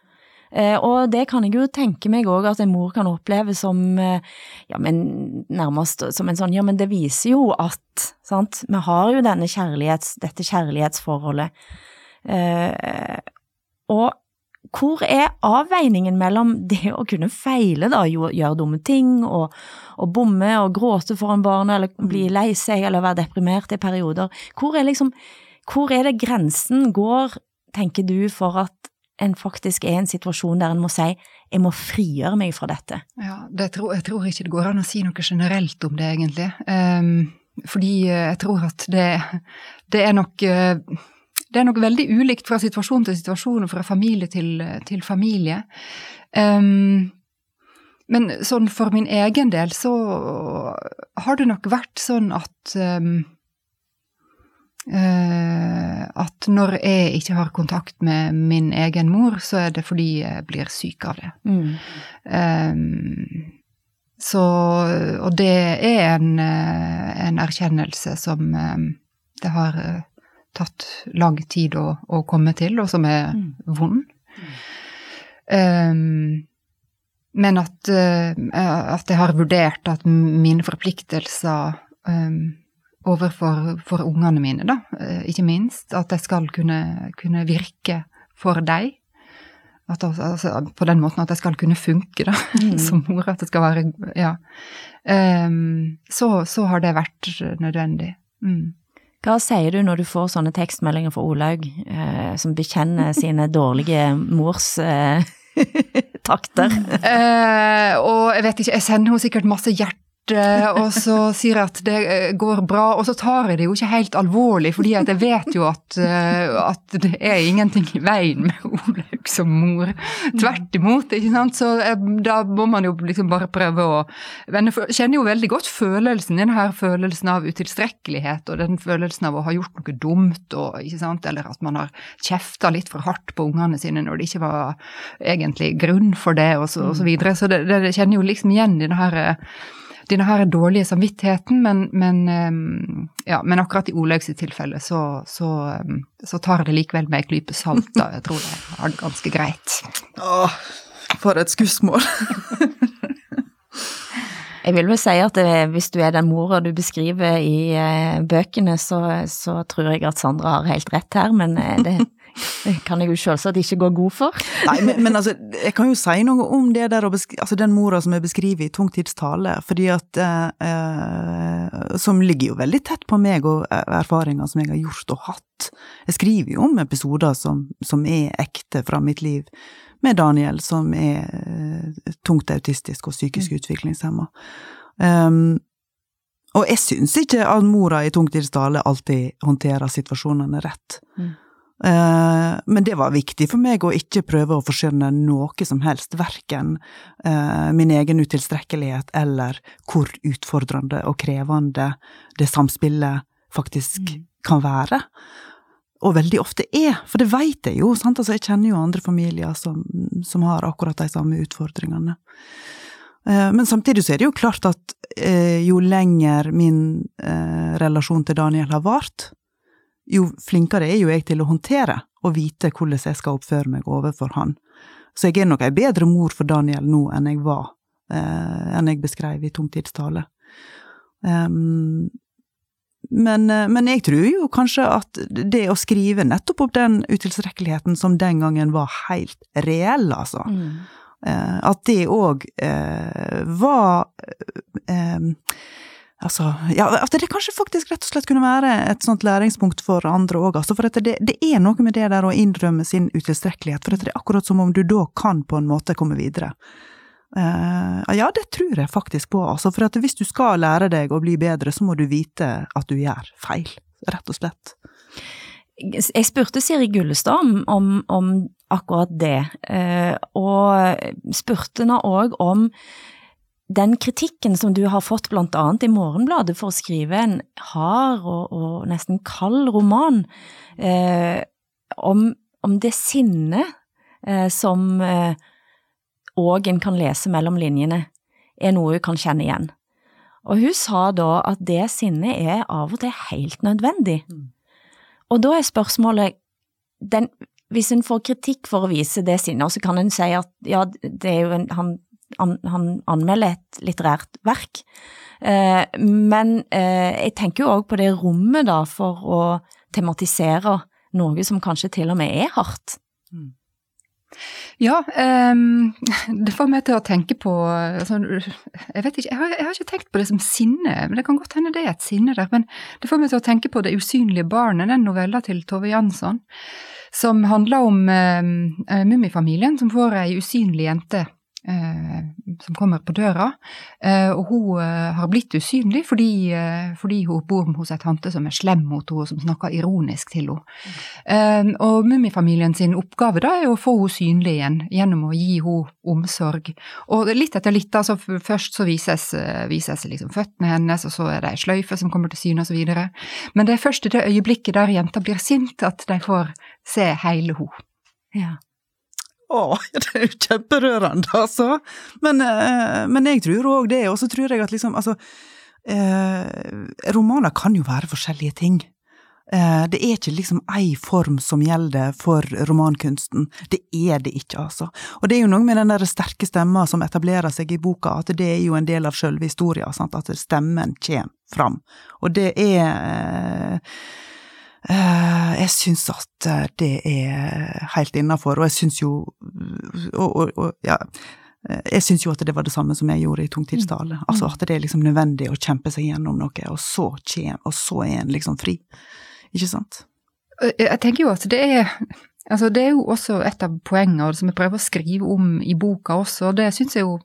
Eh, og det kan jeg jo tenke meg òg at en mor kan oppleve som eh, ja, men nærmest som en sånn ja, men det viser jo at sant, vi har jo denne kjærlighets, dette kjærlighetsforholdet. Eh, og hvor er avveiningen mellom det å kunne feile, da, gjøre dumme ting og, og bomme og gråte foran barna eller bli lei seg eller være deprimert i perioder? Hvor er liksom, hvor er det grensen går, tenker du, for at en faktisk er i en situasjon der en må si jeg må frigjøre meg fra dette? Ja, det tror, jeg tror ikke det går an å si noe generelt om det, egentlig. Um, fordi jeg tror at det, det er nok uh, det er nok veldig ulikt fra situasjon til situasjon og fra familie til, til familie. Um, men sånn for min egen del så har det nok vært sånn at um, At når jeg ikke har kontakt med min egen mor, så er det fordi jeg blir syk av det. Mm. Um, så Og det er en, en erkjennelse som um, det har tatt lang tid å, å komme til, og som er mm. vond. Um, men at, at, jeg har vurdert at mine forpliktelser um, overfor for ungene mine, da, uh, ikke minst, at jeg skal kunne, kunne virke for deg. At, altså, på den måten at jeg skal kunne funke da, [laughs] mm. som mor. At det skal være Ja. Um, så, så, har det vært nødvendig. Mm. Hva sier du når du får sånne tekstmeldinger fra Olaug eh, som bekjenner [laughs] sine dårlige mors eh, [laughs] takter? Eh, og jeg vet ikke, jeg sender henne sikkert masse hjerte og så sier jeg at det eh, går bra, og så tar jeg det jo ikke helt alvorlig, fordi jeg vet jo at, eh, at det er ingenting i veien med Olaug som mor. Tvert imot, ikke sant. Så da må man jo liksom bare prøve å Men jeg kjenner jo veldig godt følelsen, den her følelsen av utilstrekkelighet, og den følelsen av å ha gjort noe dumt, og, ikke sant, eller at man har kjefta litt for hardt på ungene sine når det ikke var egentlig grunn for det, og så, og så videre. Så det, det, det kjenner jo liksom igjen i det her denne her dårlige samvittigheten, men, men, ehm, ja, men akkurat i Olaugs tilfelle så, så, ehm, så, tar det likevel med en klype salt. da, Jeg tror det er ganske greit. Åh, for et skussmål. [laughs] Jeg vil vel si at det, hvis du er den mora du beskriver i eh, bøkene, så, så, tror jeg at Sandra har helt rett her, men eh, det, det kan jeg jo selvsagt ikke gå god for. Nei, men, men, altså, jeg kan jo si noe om det der, altså den mora som er beskrevet i Tungtids tale, fordi at eh, eh, Som ligger jo veldig tett på meg og erfaringer som jeg har gjort og hatt. Jeg skriver jo om episoder som, som er ekte fra mitt liv med Daniel, som er eh, tungt autistisk og psykisk mm. utviklingshemma. Um, og jeg syns ikke at mora i Tungtids tale alltid håndterer situasjonene rett. Mm. Eh, men det var viktig for meg å ikke prøve å forskjønne noe som helst, verken eh, min egen utilstrekkelighet eller hvor utfordrende og krevende det samspillet faktisk mm. kan være. og veldig ofte er, for det veit jeg jo, sant, altså jeg kjenner jo andre familier som, som har akkurat de samme utfordringene. Eh, men samtidig så er det jo klart at jo lenger min relasjon til Daniel har vart, jo flinkere er jo jeg til å håndtere og vite hvordan jeg skal oppføre meg overfor han. Så jeg er nok ei bedre mor for Daniel nå enn jeg var, enn jeg beskrev i Tungtidstale. Um, men, men, jeg tror jo kanskje at det å skrive nettopp opp den utilstrekkeligheten som den gangen var helt reell, altså, mm. Eh, at det òg eh, var eh, Altså, ja, at det kanskje faktisk rett og slett kunne være et sånt læringspunkt for andre òg. Altså, for det, det, er noe med det der å innrømme sin utilstrekkelighet, for det er akkurat som om du da kan på en måte komme videre. Uh, ja, det tror jeg faktisk på, altså, for hvis du skal lære deg å bli bedre, så må du vite at du gjør feil, rett og slett. Jeg spurte Siri Gullestad om, om, om akkurat det, uh, og spurte henne òg om den kritikken som du har fått blant annet i Morgenbladet for å skrive en hard og, og nesten kald roman, eh, om, om, det sinnet eh, som òg en kan lese mellom linjene, er noe hun kan kjenne igjen. Og hun sa da at det sinnet er av og til helt nødvendig. Mm. Og da er spørsmålet den, Hvis en får kritikk for å vise det sinnet, så kan en si at ja, det er jo en, han, han, anmelder et litterært verk, eh, men eh, jeg tenker jo òg på det rommet da for å tematisere noe som kanskje til og med er hardt. Mm. Ja, um, [laughs] det får meg til å tenke på altså, Jeg vet ikke, jeg har, jeg har, ikke tenkt på det som sinne, men det kan godt hende det er et sinne der. Men det får meg til å tenke på Det usynlige barnet, den novella til Tove Jansson, som handler om um, Mummifamilien som får ei usynlig jente som kommer på døra. Eh, og hun eh, har blitt usynlig fordi, fordi, hun bor hos ei tante som er slem mot henne, og som snakker ironisk til henne. Og Mummifamilien sin oppgave da er å få henne synlig igjen gjennom å gi henne omsorg. Og litt etter litt, altså først så vises, vises liksom føttene hennes, og så er det ei sløyfe som kommer til syne, osv. Men det er først i det øyeblikket der jenta blir sint, at de får se hele henne. Ja. Å, [laughs] det er jo kjemperørende, altså. Men, eh, men jeg tror òg det, og så tror jeg at liksom, altså eh, Romaner kan jo være forskjellige ting. Eh, det er ikke liksom ei form som gjelder for romankunsten. Det er det ikke, altså. Og det er jo noe med den der sterke stemma som etablerer seg i boka, at det er jo en del av sjølve historia, at stemmen kommer fram. Og det er jeg syns at eh, det er helt innafor, og jeg syns jo og, og, og, ja, eh, jeg syns jo at det var det samme som jeg gjorde i Tungtidstale. Mm. Altså at det er liksom nødvendig å kjempe seg gjennom noe, og så kjem, og så er en liksom fri. Ikke sant? Jeg tenker jo at det er Altså, det er jo også et av poengene som jeg prøver å skrive om i boka også, og det syns jeg jo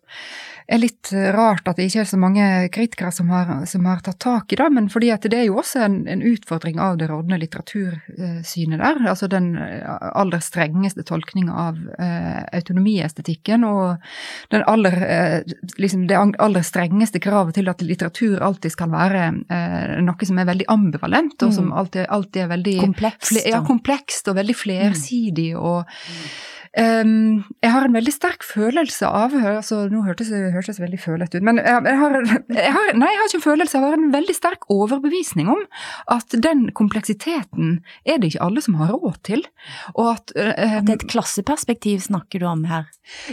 er litt eh, rart at det ikke er så mange kritikere som har, som har tatt tak i det, men fordi at det er jo også en, en utfordring av det rådende litteratursynet der. Altså den eh, aller strengeste tolkninga av eh, autonomiestetikken og den aller, eh, liksom det aller strengeste kravet til at litteratur alltid skal være eh, noe som er veldig ambivalent, og som mm. alltid, alltid er veldig komplekst, ja, komplekst og veldig flersidig. Og Um, jeg har en veldig sterk følelse av altså Nå hørtes det veldig følete ut, men jeg, jeg, har, jeg, har, Nei, jeg har ikke en følelse, jeg har en veldig sterk overbevisning om at den kompleksiteten er det ikke alle som har råd til. Og at um, Det er et klasseperspektiv snakker du om her?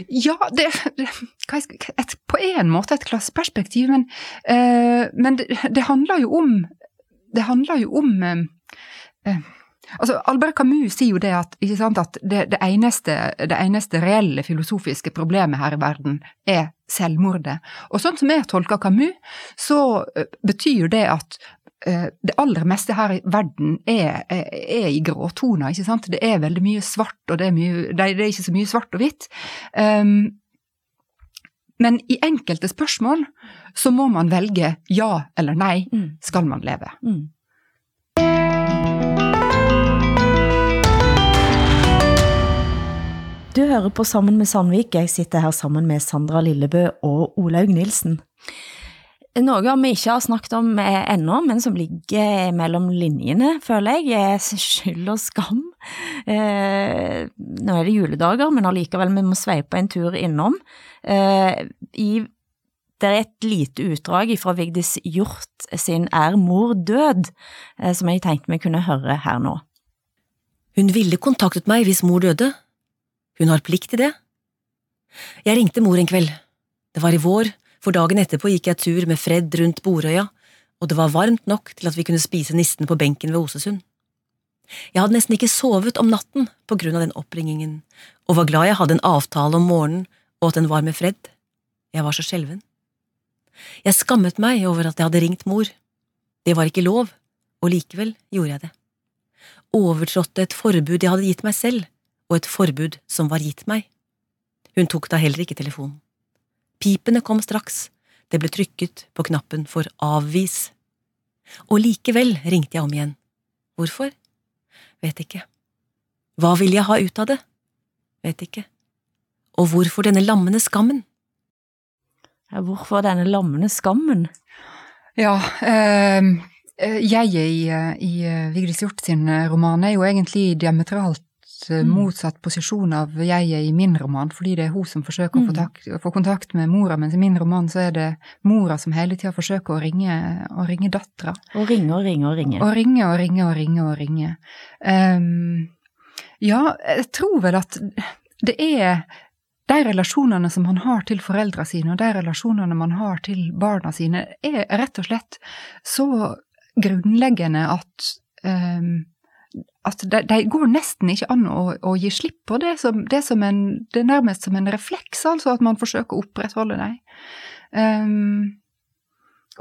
Ja, det, et, på en måte et klasseperspektiv, men, uh, men det, det, handler jo om Det handler jo om uh, Altså, Albert Camus sier jo det at, sant, at det, det, eneste, det, eneste, reelle filosofiske problemet her i verden er selvmordet. Og sånn som jeg tolker Camus, så betyr det at uh, det aller meste her i verden er, er, er, i gråtoner, ikke sant. Det er veldig mye svart, og det er, mye, det er ikke så mye svart og hvitt. Um, men i enkelte spørsmål så må man velge ja eller nei. Mm. Skal man leve? Mm. Hører på Sammen med Sandvik. Jeg sitter her sammen med Sandra Lillebø og Olaug Nilsen. Noe vi ikke har snakket om eh, ennå, men som ligger mellom linjene, føler jeg, er skyld og skam. Eh, nå er det juledager, men allikevel, vi må sveipe en tur innom. Eh, i, det er et lite utdrag fra Vigdis Hjort sin Er mor død, eh, som jeg tenkte vi kunne høre her nå. Hun ville kontaktet meg hvis mor døde. Hun har plikt til det. Jeg ringte mor en kveld. Det var i vår, for dagen etterpå gikk jeg tur med Fred rundt Borøya, og det var varmt nok til at vi kunne spise nisten på benken ved Osesund. Jeg hadde nesten ikke sovet om natten på grunn av den oppringingen, og var glad jeg hadde en avtale om morgenen og at den var med Fred. Jeg var så skjelven. Jeg skammet meg over at jeg hadde ringt mor. Det var ikke lov, og likevel gjorde jeg det. Overtrådte et forbud jeg hadde gitt meg selv, og et forbud som var gitt meg. Hun tok da heller ikke telefonen. Pipene kom straks, det ble trykket på knappen for avvis. Og likevel ringte jeg om igjen. Hvorfor? Vet ikke. Hva vil jeg ha ut av det? Vet ikke. Og hvorfor denne lammende skammen? Ja, hvorfor denne lammende skammen? Ja, eh, jeg i, i Vigdis Hjort sin roman er jo egentlig diametralt. Motsatt posisjon av jeget i min roman, fordi det er hun som forsøker mm. å få, tak, få, kontakt med mora, mens i min roman så er det mora som hele tida forsøker å ringe, å ringe dattera. Og ringe og ringe og ringe. Og ringe og ringe og ringe og ringe. Um, ja, jeg tror vel at det er de relasjonene som man har til foreldra sine, og de relasjonene man har til barna sine, er rett og slett så grunnleggende at um, at de, de, går nesten ikke an å, å gi slipp på det. Som, det, som en, det, er nærmest som en refleks, altså, at man forsøker å opprettholde dem. Um,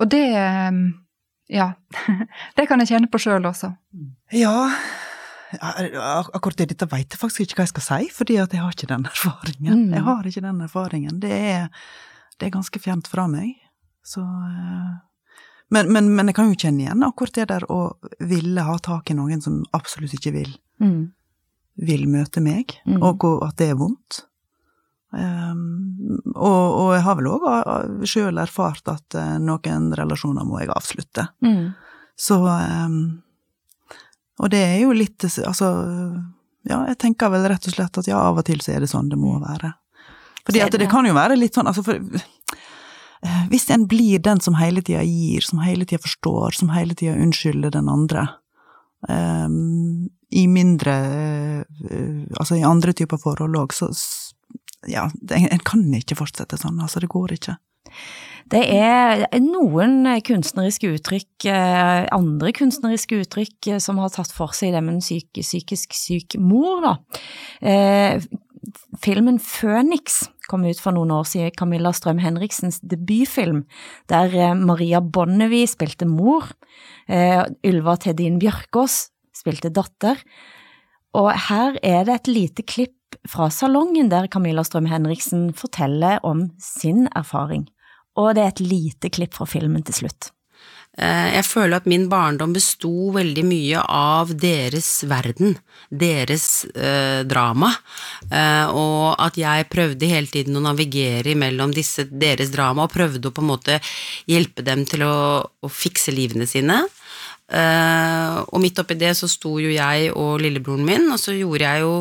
og det Ja. [laughs] det kan jeg kjenne på sjøl også. Ja. Akkurat det dette veit jeg faktisk ikke hva jeg skal si, fordi at jeg har ikke den erfaringen. Mm. Jeg har ikke den erfaringen. Det er, det er ganske fjernt fra meg. Så uh, men, men, men, jeg kan jo kjenne igjen akkurat det der å ville ha tak i noen som absolutt ikke vil, mm. vil møte meg, mm. og at det er vondt. Um, og, og, jeg har vel òg sjøl erfart at uh, noen relasjoner må jeg avslutte. Mm. Så um, Og det er jo litt Altså, ja, jeg tenker vel rett og slett at ja, av og til så er det sånn det må være. Fordi at det kan jo være litt sånn altså for Eh, hvis en blir den som hele tida gir, som hele tida forstår, som hele tida unnskylder den andre, um, i mindre uh, Altså i andre typer forhold òg, så ja, en kan ikke fortsette sånn, altså det går ikke. Det er noen kunstneriske uttrykk, andre kunstneriske uttrykk, som har tatt for seg det med en syk, psykisk syk mor, da filmen Phoenix kom ut for noen år siden, Camilla Strøm Henriksens debutfilm, der eh, Maria Bonnevie spilte mor, eh, Ylva Tedin Bjørkås spilte datter, og her er det et lite klipp fra salongen der Camilla Strøm Henriksen forteller om sin erfaring, og det er et lite klipp fra filmen til slutt. Eh, jeg føler at min barndom besto veldig mye av deres verden, deres eh, drama, eh, og at jeg prøvde hele tiden å navigere mellom disse, deres drama, og prøvde å på en måte hjelpe dem til å, å fikse livene sine. Eh, og midt oppi det så sto jo jeg og lillebroren min, og så gjorde jeg jo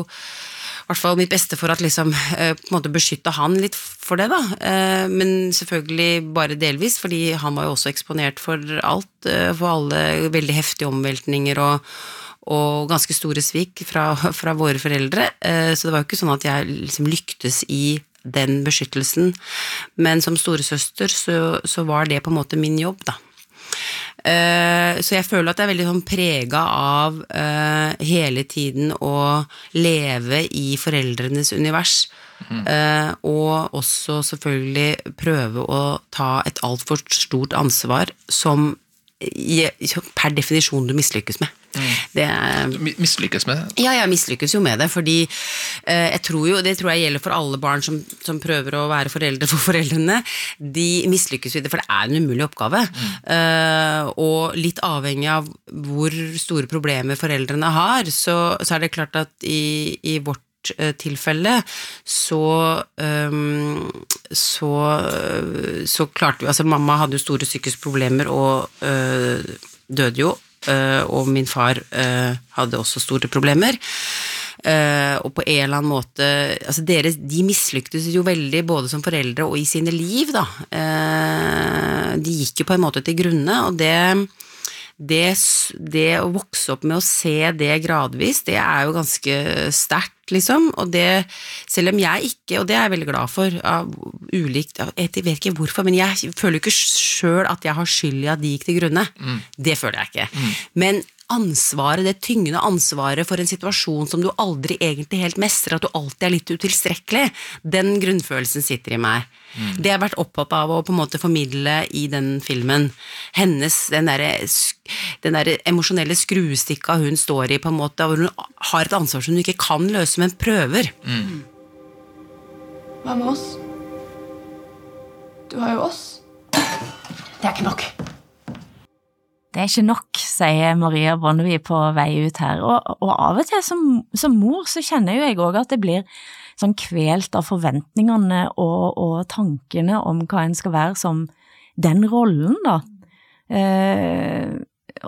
hvert fall mitt beste for at liksom eh, beskytte han litt for det, da. Eh, men selvfølgelig bare delvis, fordi han var jo også eksponert for alt. Eh, for alle veldig heftige omveltninger og, og ganske store svik fra, fra, våre foreldre. Så det var jo ikke sånn at jeg liksom lyktes i den beskyttelsen. Men som storesøster så, så var det på en måte min jobb, da. Eh, så jeg føler at jeg er veldig sånn prega av uh, hele tiden å leve i foreldrenes univers. Mm. Og også selvfølgelig prøve å ta et altfor stort ansvar som per definisjon du mislykkes med. Mm. mislykkes med det? Ja, jeg mislykkes jo med det. Fordi eh, jeg tror jo, det tror jeg gjelder for alle barn som, som, prøver å være foreldre for foreldrene. De mislykkes jo i det, for det er en umulig oppgave. Mm. Eh, og litt avhengig av hvor store problemer foreldrene har, så, så er det klart at i, i vårt aborttilfelle, så um, så, så klarte vi Altså, mamma hadde jo store psykiske problemer og døde jo, og min far hadde også store problemer. Uh, og på en eller annen måte altså dere, De mislyktes jo veldig både som foreldre og i sine liv, da. Uh, de gikk jo på en måte til grunne, og det, det, det å vokse opp med å se det gradvis, det er jo ganske sterkt, liksom. Og det, selv om jeg ikke, og det er jeg veldig glad for, av ulikt Jeg vet ikke hvorfor, men jeg føler jo ikke sjøl at jeg har skyld i at de gikk til grunne. Mm. Det føler jeg ikke. Mm. Men ansvaret, det tyngende ansvaret for en situasjon som du aldri egentlig helt mestrer, at du alltid er litt utilstrekkelig, den grunnfølelsen sitter i meg. Mm. Det jeg har vært opptatt av å på en måte formidle i den filmen. Hennes, den derre der emosjonelle skruestikka hun står i, på en måte, hvor hun har et ansvar som hun ikke kan løse, men prøver. Mm. Hva med oss? Du har jo oss. Det er ikke nok. Det er ikke nok, sier Maria Bonnevie på vei ut her, og, og av og til som, som, mor så kjenner jo jeg òg at det blir sånn kvelt av forventningene og, og, tankene om hva en skal være som den rollen, da. Eh,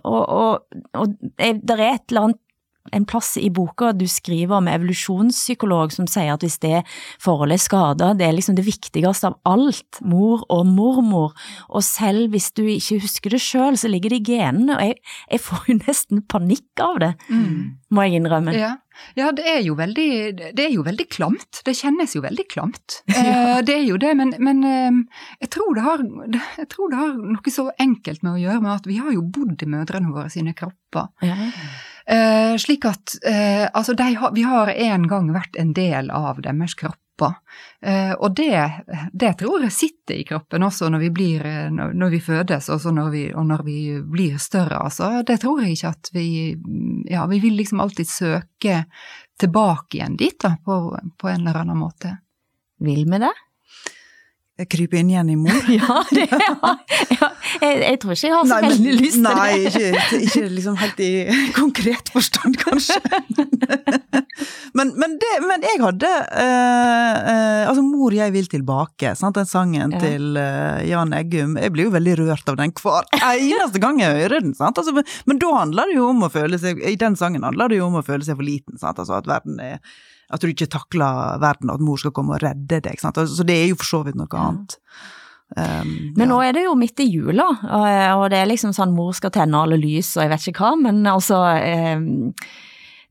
og, og, og det er et eller annet en plass i boka du skriver om evolusjonspsykolog som sier at hvis det forholdet er skada, det er liksom det viktigste av alt, mor og mormor, og selv hvis du ikke husker det sjøl, så ligger det i genene, og jeg, jeg, får jo nesten panikk av det, mm. må jeg innrømme. Ja. Ja, det er, jo veldig, det er jo veldig klamt. Det kjennes jo veldig klamt. [laughs] ja. det er jo det, men, men eh, jeg, tror har, jeg, tror det har, noe så enkelt med å gjøre med at vi har jo bodd i mødrene våre sine kropper. Ja. Eh, slik at eh, altså ha, vi har en gang vært en del av deres kropper. Eh, og det, det, tror jeg sitter i kroppen også når vi, blir, eh, når, vi fødes og når vi, og når vi blir større. Altså. Det tror jeg ikke at vi Ja, vi vil liksom alltid søke tilbake igjen dit, da, på, på en eller annen måte. Vil vi det? Krype inn igjen i mor. [laughs] ja, det, ja, ja. Jeg, jeg, tror ikke jeg har så nei, veldig lyst til det. Nei, ikke, ikke, liksom helt i [laughs] konkret forstand, kanskje. [laughs] men, men, det, men, jeg hadde uh, uh, Altså, 'Mor, jeg vil tilbake', sant? den sangen ja. til uh, Jan Eggum. Jeg blir jo veldig rørt av den hver eneste gang jeg hører den. sant? Altså, men, men, da handler det jo om å føle seg I den sangen handler det jo om å føle seg for liten. sant? Altså At verden er at du ikke takler verden, og at mor skal komme og redde deg. Sant? Så det er jo for så vidt noe annet. Um, men ja. nå er det jo midt i jula, og det er liksom sånn mor skal tenne alle lys og jeg vet ikke hva, men altså um,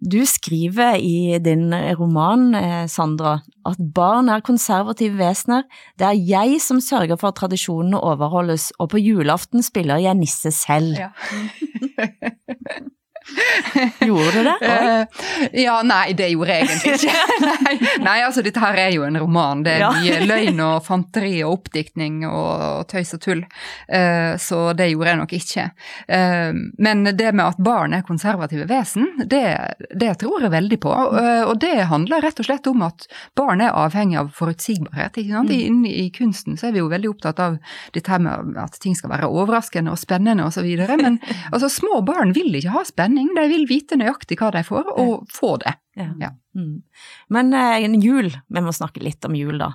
Du skriver i din roman, eh, Sandra, at barn er konservative vesener. Det er jeg som sørger for at tradisjonene overholdes, og på julaften spiller jeg nisse selv. Ja. [laughs] [laughs] [laughs] Gjorde du det? Uh, ja, nei, det gjorde jeg egentlig ikke. [laughs] nei, nei, altså dette her er jo en roman. Det er ja. mye løgn og fanteri og oppdiktning og tøys og tull. Uh, så det gjorde jeg nok ikke. Uh, men det med at barn er konservative vesen, det, det tror jeg veldig på. og det handler rett og slett om at barn er avhengig av forutsigbarhet. Ikke sant? Mm. Inne i kunsten så er vi jo veldig opptatt av dette her med at ting skal være overraskende og spennende osv. Men [laughs] altså, små barn vil ikke ha spenning spenning. De vil vite nøyaktig hva de får, og få det. Ja. Ja. Mm. Men eh, jul, vi må snakke litt om jul, da.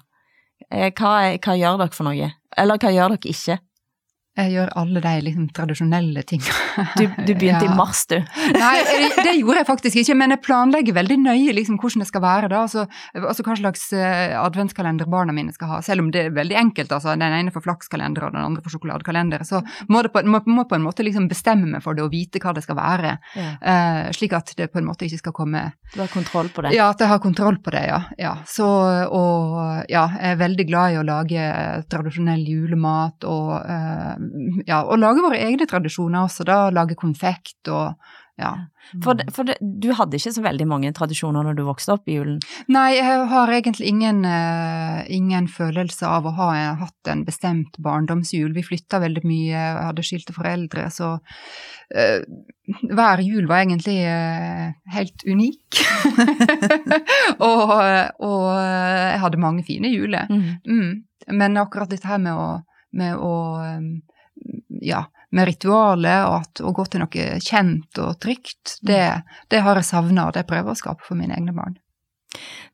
Eh, hva, hva, gjør dere for noe? Eller hva gjør dere ikke? Jeg gjør alle de liksom, tradisjonelle tingene. Du, du begynte [laughs] ja. i mars, du? Nei, det gjorde jeg faktisk ikke, men jeg planlegger veldig nøye liksom, hvordan det skal være. da, altså, altså Hva slags uh, adventskalender barna mine skal ha. Selv om det er veldig enkelt, altså den ene får flakskalender og den andre får sjokoladekalender, så må det på, må, må på en måte liksom bestemme meg for det og vite hva det skal være. Ja. Uh, slik at det på en måte ikke skal komme Du har kontroll på det? Ja, at jeg har kontroll på det, ja. ja. Så, og ja, jeg er veldig glad i å lage tradisjonell julemat og uh, ja, og lage våre egne tradisjoner også, da. Lage konfekt og ja. For, for det, du hadde ikke så veldig mange tradisjoner når du vokste opp i julen? Nei, jeg har egentlig ingen, uh, ingen følelse av å ha hatt en bestemt barndomsjul. Vi flytta veldig mye, jeg hadde skilte foreldre, så uh, hver jul var egentlig uh, helt unik. [laughs] og, og, jeg hadde mange fine juler. Mm. Mm. Men akkurat dette her med å, med å um, ja, med ritualet og at, å gå til noe kjent og trygt, det, det har jeg savna, og det prøver jeg å skape for mine egne barn.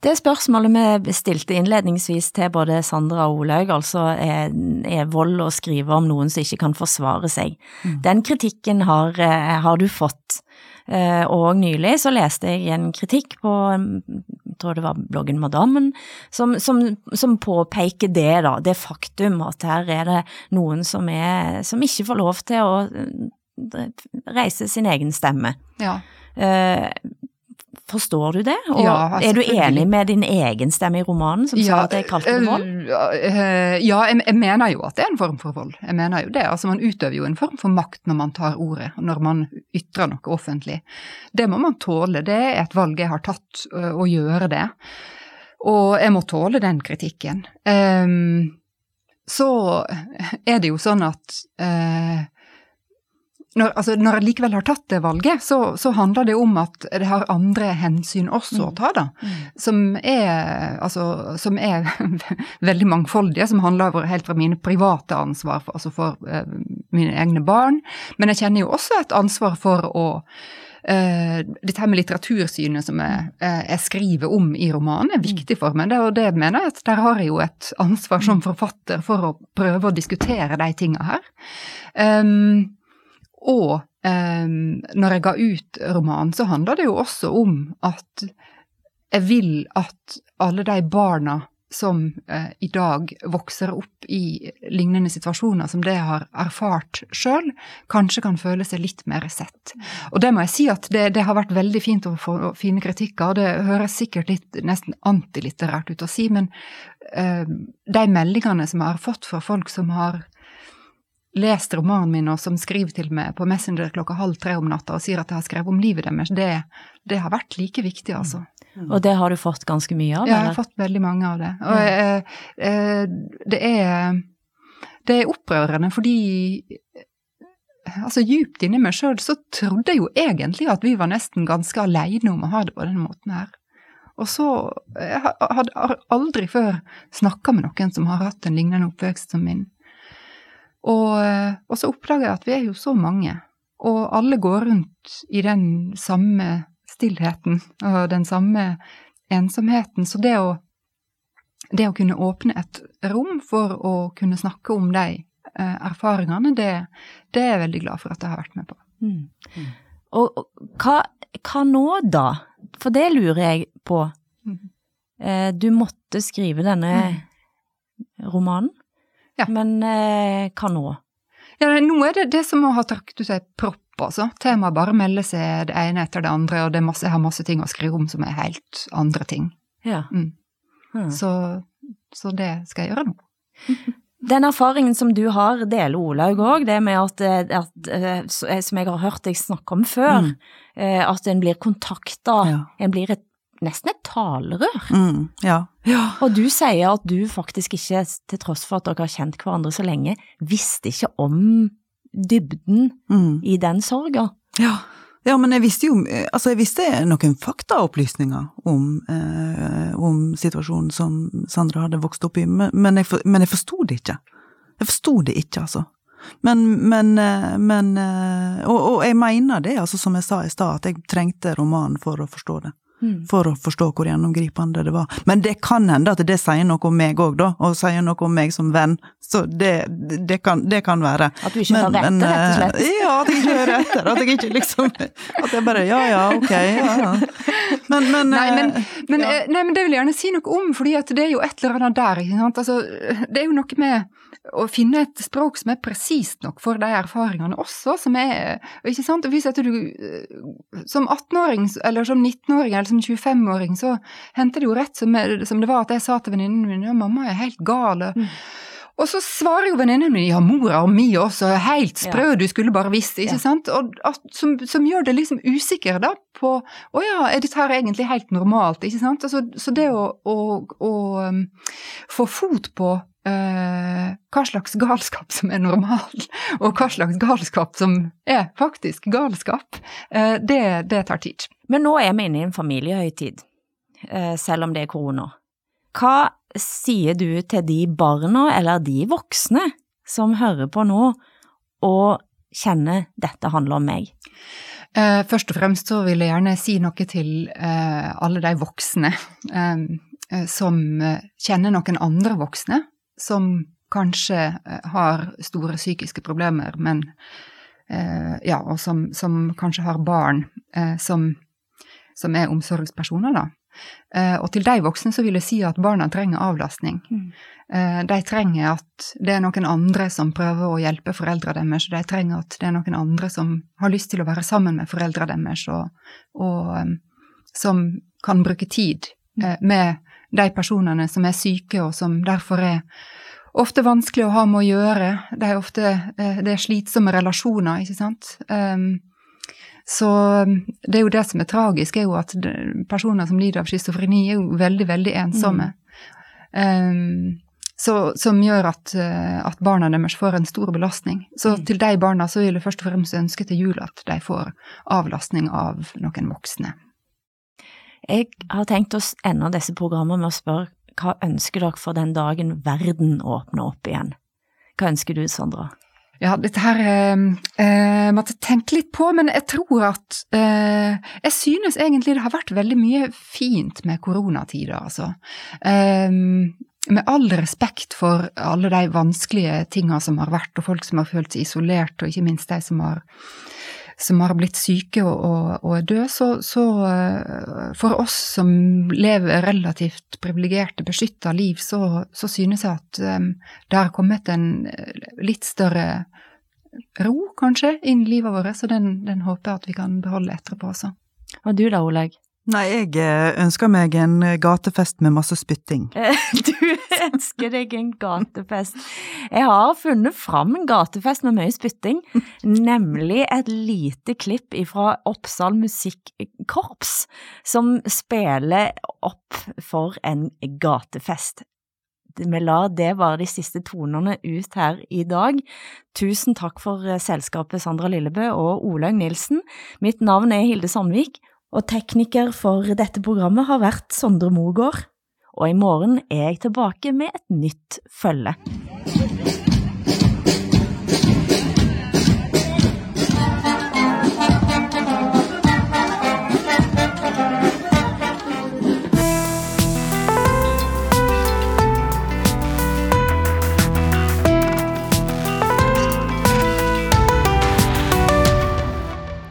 Det spørsmålet vi stilte innledningsvis til både Sandra og Olaug, altså er, er vold å skrive om noen som ikke kan forsvare seg. Mm. Den kritikken har, eh, har du fått. Eh, og nylig så leste jeg en kritikk på, jeg tror det var bloggen Madammen, som, som, som påpeker det, da, det faktum at her er det noen som, er, som ikke får lov til å eh, reise sin egen stemme. Ja. Forstår du det? Og ja, er du enig med din egen stemme i romanen som ja, sa at det er kalt det vold? Ja, jeg, jeg, mener jo at det er en form for vold. Jeg mener jo det. Altså man utøver jo en form for makt når man tar ordet, når man ytrer noe offentlig. Det må man tåle. Det er et valg jeg har tatt å gjøre det. Og jeg må tåle den kritikken. Um, så er det jo sånn at når, altså, når, jeg likevel har tatt det valget, så, så, handler det om at det har andre hensyn også å ta, da. Mm. Som er, altså, som er [laughs] veldig mangfoldige, som handler helt fra mine private ansvar, for, altså for uh, mine egne barn. Men jeg kjenner jo også et ansvar for å Uh, dette her med litteratursynet som jeg, uh, jeg, skriver om i romanen, er viktig for meg. Det, og det mener jeg at der har jeg jo et ansvar som forfatter for å prøve å diskutere de tinga her. Um, og eh, når jeg ga ut romanen, så handler det jo også om at jeg vil at alle de barna som eh, i dag vokser opp i lignende situasjoner som det jeg har erfart sjøl, kanskje kan føle seg litt mer sett. Og det må jeg si at det, det har vært veldig fint å få fine kritikker, og det høres sikkert litt nesten antilitterært ut å si, men eh, de meldingene som jeg har fått fra folk som har lest romanen min, og som skriver til meg på Messenger klokka halv tre om natta og sier at jeg har skrevet om livet deres, det, det har vært like viktig, altså. Mm. Og det har du fått ganske mye av? Ja, jeg har fått veldig mange av det. Og eh, eh, det er det er opprørende fordi altså djupt inni meg sjøl så trodde jeg jo egentlig at vi var nesten ganske aleine om å ha det på denne måten her. Og så Jeg hadde aldri før snakka med noen som har hatt en lignende oppvekst som min. Og, eh, og, så oppdager jeg at vi er jo så mange, og alle går rundt i den samme stillheten og den samme ensomheten. Så det å, det å kunne åpne et rom for å kunne snakke om de eh, erfaringene, det, det, er jeg veldig glad for at jeg har vært med på. Mm. Og, og hva, hva, nå, da? For det lurer jeg på. Mm. Eh, du måtte skrive denne mm. romanen. Ja. Men eh, hva nå? Ja, nå er det det som har ha trukket ut ei propp, altså. Temaet bare melder seg det ene etter det andre, og det masse, jeg har masse ting å skrive om som er helt andre ting. Ja. Mm. Hmm. Så, så, det skal jeg gjøre nå. [laughs] Den erfaringen som du har, deler Olaug òg, det med at, eh, at, eh, som jeg har hørt deg snakke om før, mm. Eh, at en blir kontakta, ja. en blir et nesten et talerør. Mm, ja. ja. Og du sier at du faktisk ikke, til tross for at dere har kjent hverandre så lenge, visste ikke om dybden mm. i den sorga. Ja. ja. men jeg visste jo altså jeg visste noen faktaopplysninger om, eh, om situasjonen som Sandra hadde vokst opp i, men jeg, men jeg forsto det ikke. Jeg forsto det ikke, altså. Men, men, eh, men eh, og, og, jeg mener det, altså som jeg sa i stad, at jeg trengte romanen for å forstå det. Mm. for å forstå hvor gjennomgripende det var. Men det kan hende at det sier noe om meg òg, da, og sier noe om meg som venn. Så det, det, kan, det kan, være. At du ikke hører etter, rett og slett? Eh, ja, at jeg ikke hører etter. At jeg ikke liksom At jeg bare ja ja, ok, ja ja. Men, men, nei, men, eh, men, ja. Eh, nei, men det vil jeg gjerne si noe om, fordi det er jo et eller annet der. Ikke sant? Altså, det er jo noe med å finne et språk som er presist nok for de erfaringene også, som er ikke sant? Hvis at du som 18-åring, eller som 19-åring, eller som 25-åring, så hendte det jo rett som, som, det var at jeg sa til venninnen min ja, mamma er helt gal. Mm. Og så svarer jo venninnen min ja, mora og mi også, helt sprø, ja. du skulle bare visst, ikke ja. sant? Og at, som, som, gjør det liksom usikker da på å ja, er dette her egentlig helt normalt, ikke sant? Altså, så det å, å, å um, få fot på uh, hva slags galskap som er normal, [laughs] og hva slags galskap som er faktisk galskap, uh, det, det, tar tid. Men nå er vi inne i en familiehøytid, uh, selv om det er korona. Hva sier du til de barna eller de voksne som hører på nå og kjenner dette handler om meg? Eh, først og fremst så vil jeg gjerne si noe til eh, alle de voksne eh, som kjenner noen andre voksne som kanskje har store psykiske problemer, men ja, og som, som, kanskje har barn som, som er omsorgspersoner, da. Eh, og til de voksne så vil jeg si at barna trenger avlastning. Mm. Eh, de trenger at det er noen andre som prøver å hjelpe foreldra deres, og de trenger at det er noen andre som har lyst til å være sammen med foreldra deres, og, og um, som kan bruke tid uh, med de personene som er syke, og som derfor er ofte vanskelig å ha med å gjøre. Det er ofte det er slitsomme relasjoner, ikke sant. Um, så um, det er jo det som er tragisk, er jo at personer som lider av schizofreni, er jo veldig, veldig ensomme. Mm. Um, så, som gjør at, uh, at, barna deres får en stor belastning. Så mm. til de barna så vil jeg først og fremst ønske til jul at de får avlastning av noen voksne. Jeg har tenkt å ende disse programmene med å spørre hva ønsker dere for den dagen verden åpner opp igjen? Hva ønsker du, Sondra? Ja, dette her eh, eh, måtte tenke litt på, men jeg tror at eh, Jeg synes egentlig det har vært veldig mye fint med koronatider, altså. Eh, med all respekt for alle de vanskelige tinga som har vært, og folk som har følt seg isolert, og ikke minst de som har som har blitt syke og, og, og døde, så, så, eh, for oss som lever relativt privilegerte, beskytta liv, så, så, synes jeg at um, det har kommet en eh, litt større ro, kanskje, inn i livet vårt, så den, den håper jeg at vi kan beholde etterpå også. Og du da, Oleg? Nei, jeg eh, ønsker meg en eh, gatefest med masse spytting. [laughs] Du ønsker deg en gatefest. Jeg har funnet fram en gatefest med mye spytting, nemlig et lite klipp fra Oppsal Musikkorps, som spiller opp for en gatefest. Vi lar det være de siste tonene ut her i dag. Tusen takk for eh, selskapet Sandra Lillebø og Olaug Nilsen. Mitt navn er Hilde Sandvik og tekniker for dette programmet har vært Sondre Mogård, og i morgen er jeg tilbake med et nytt følge.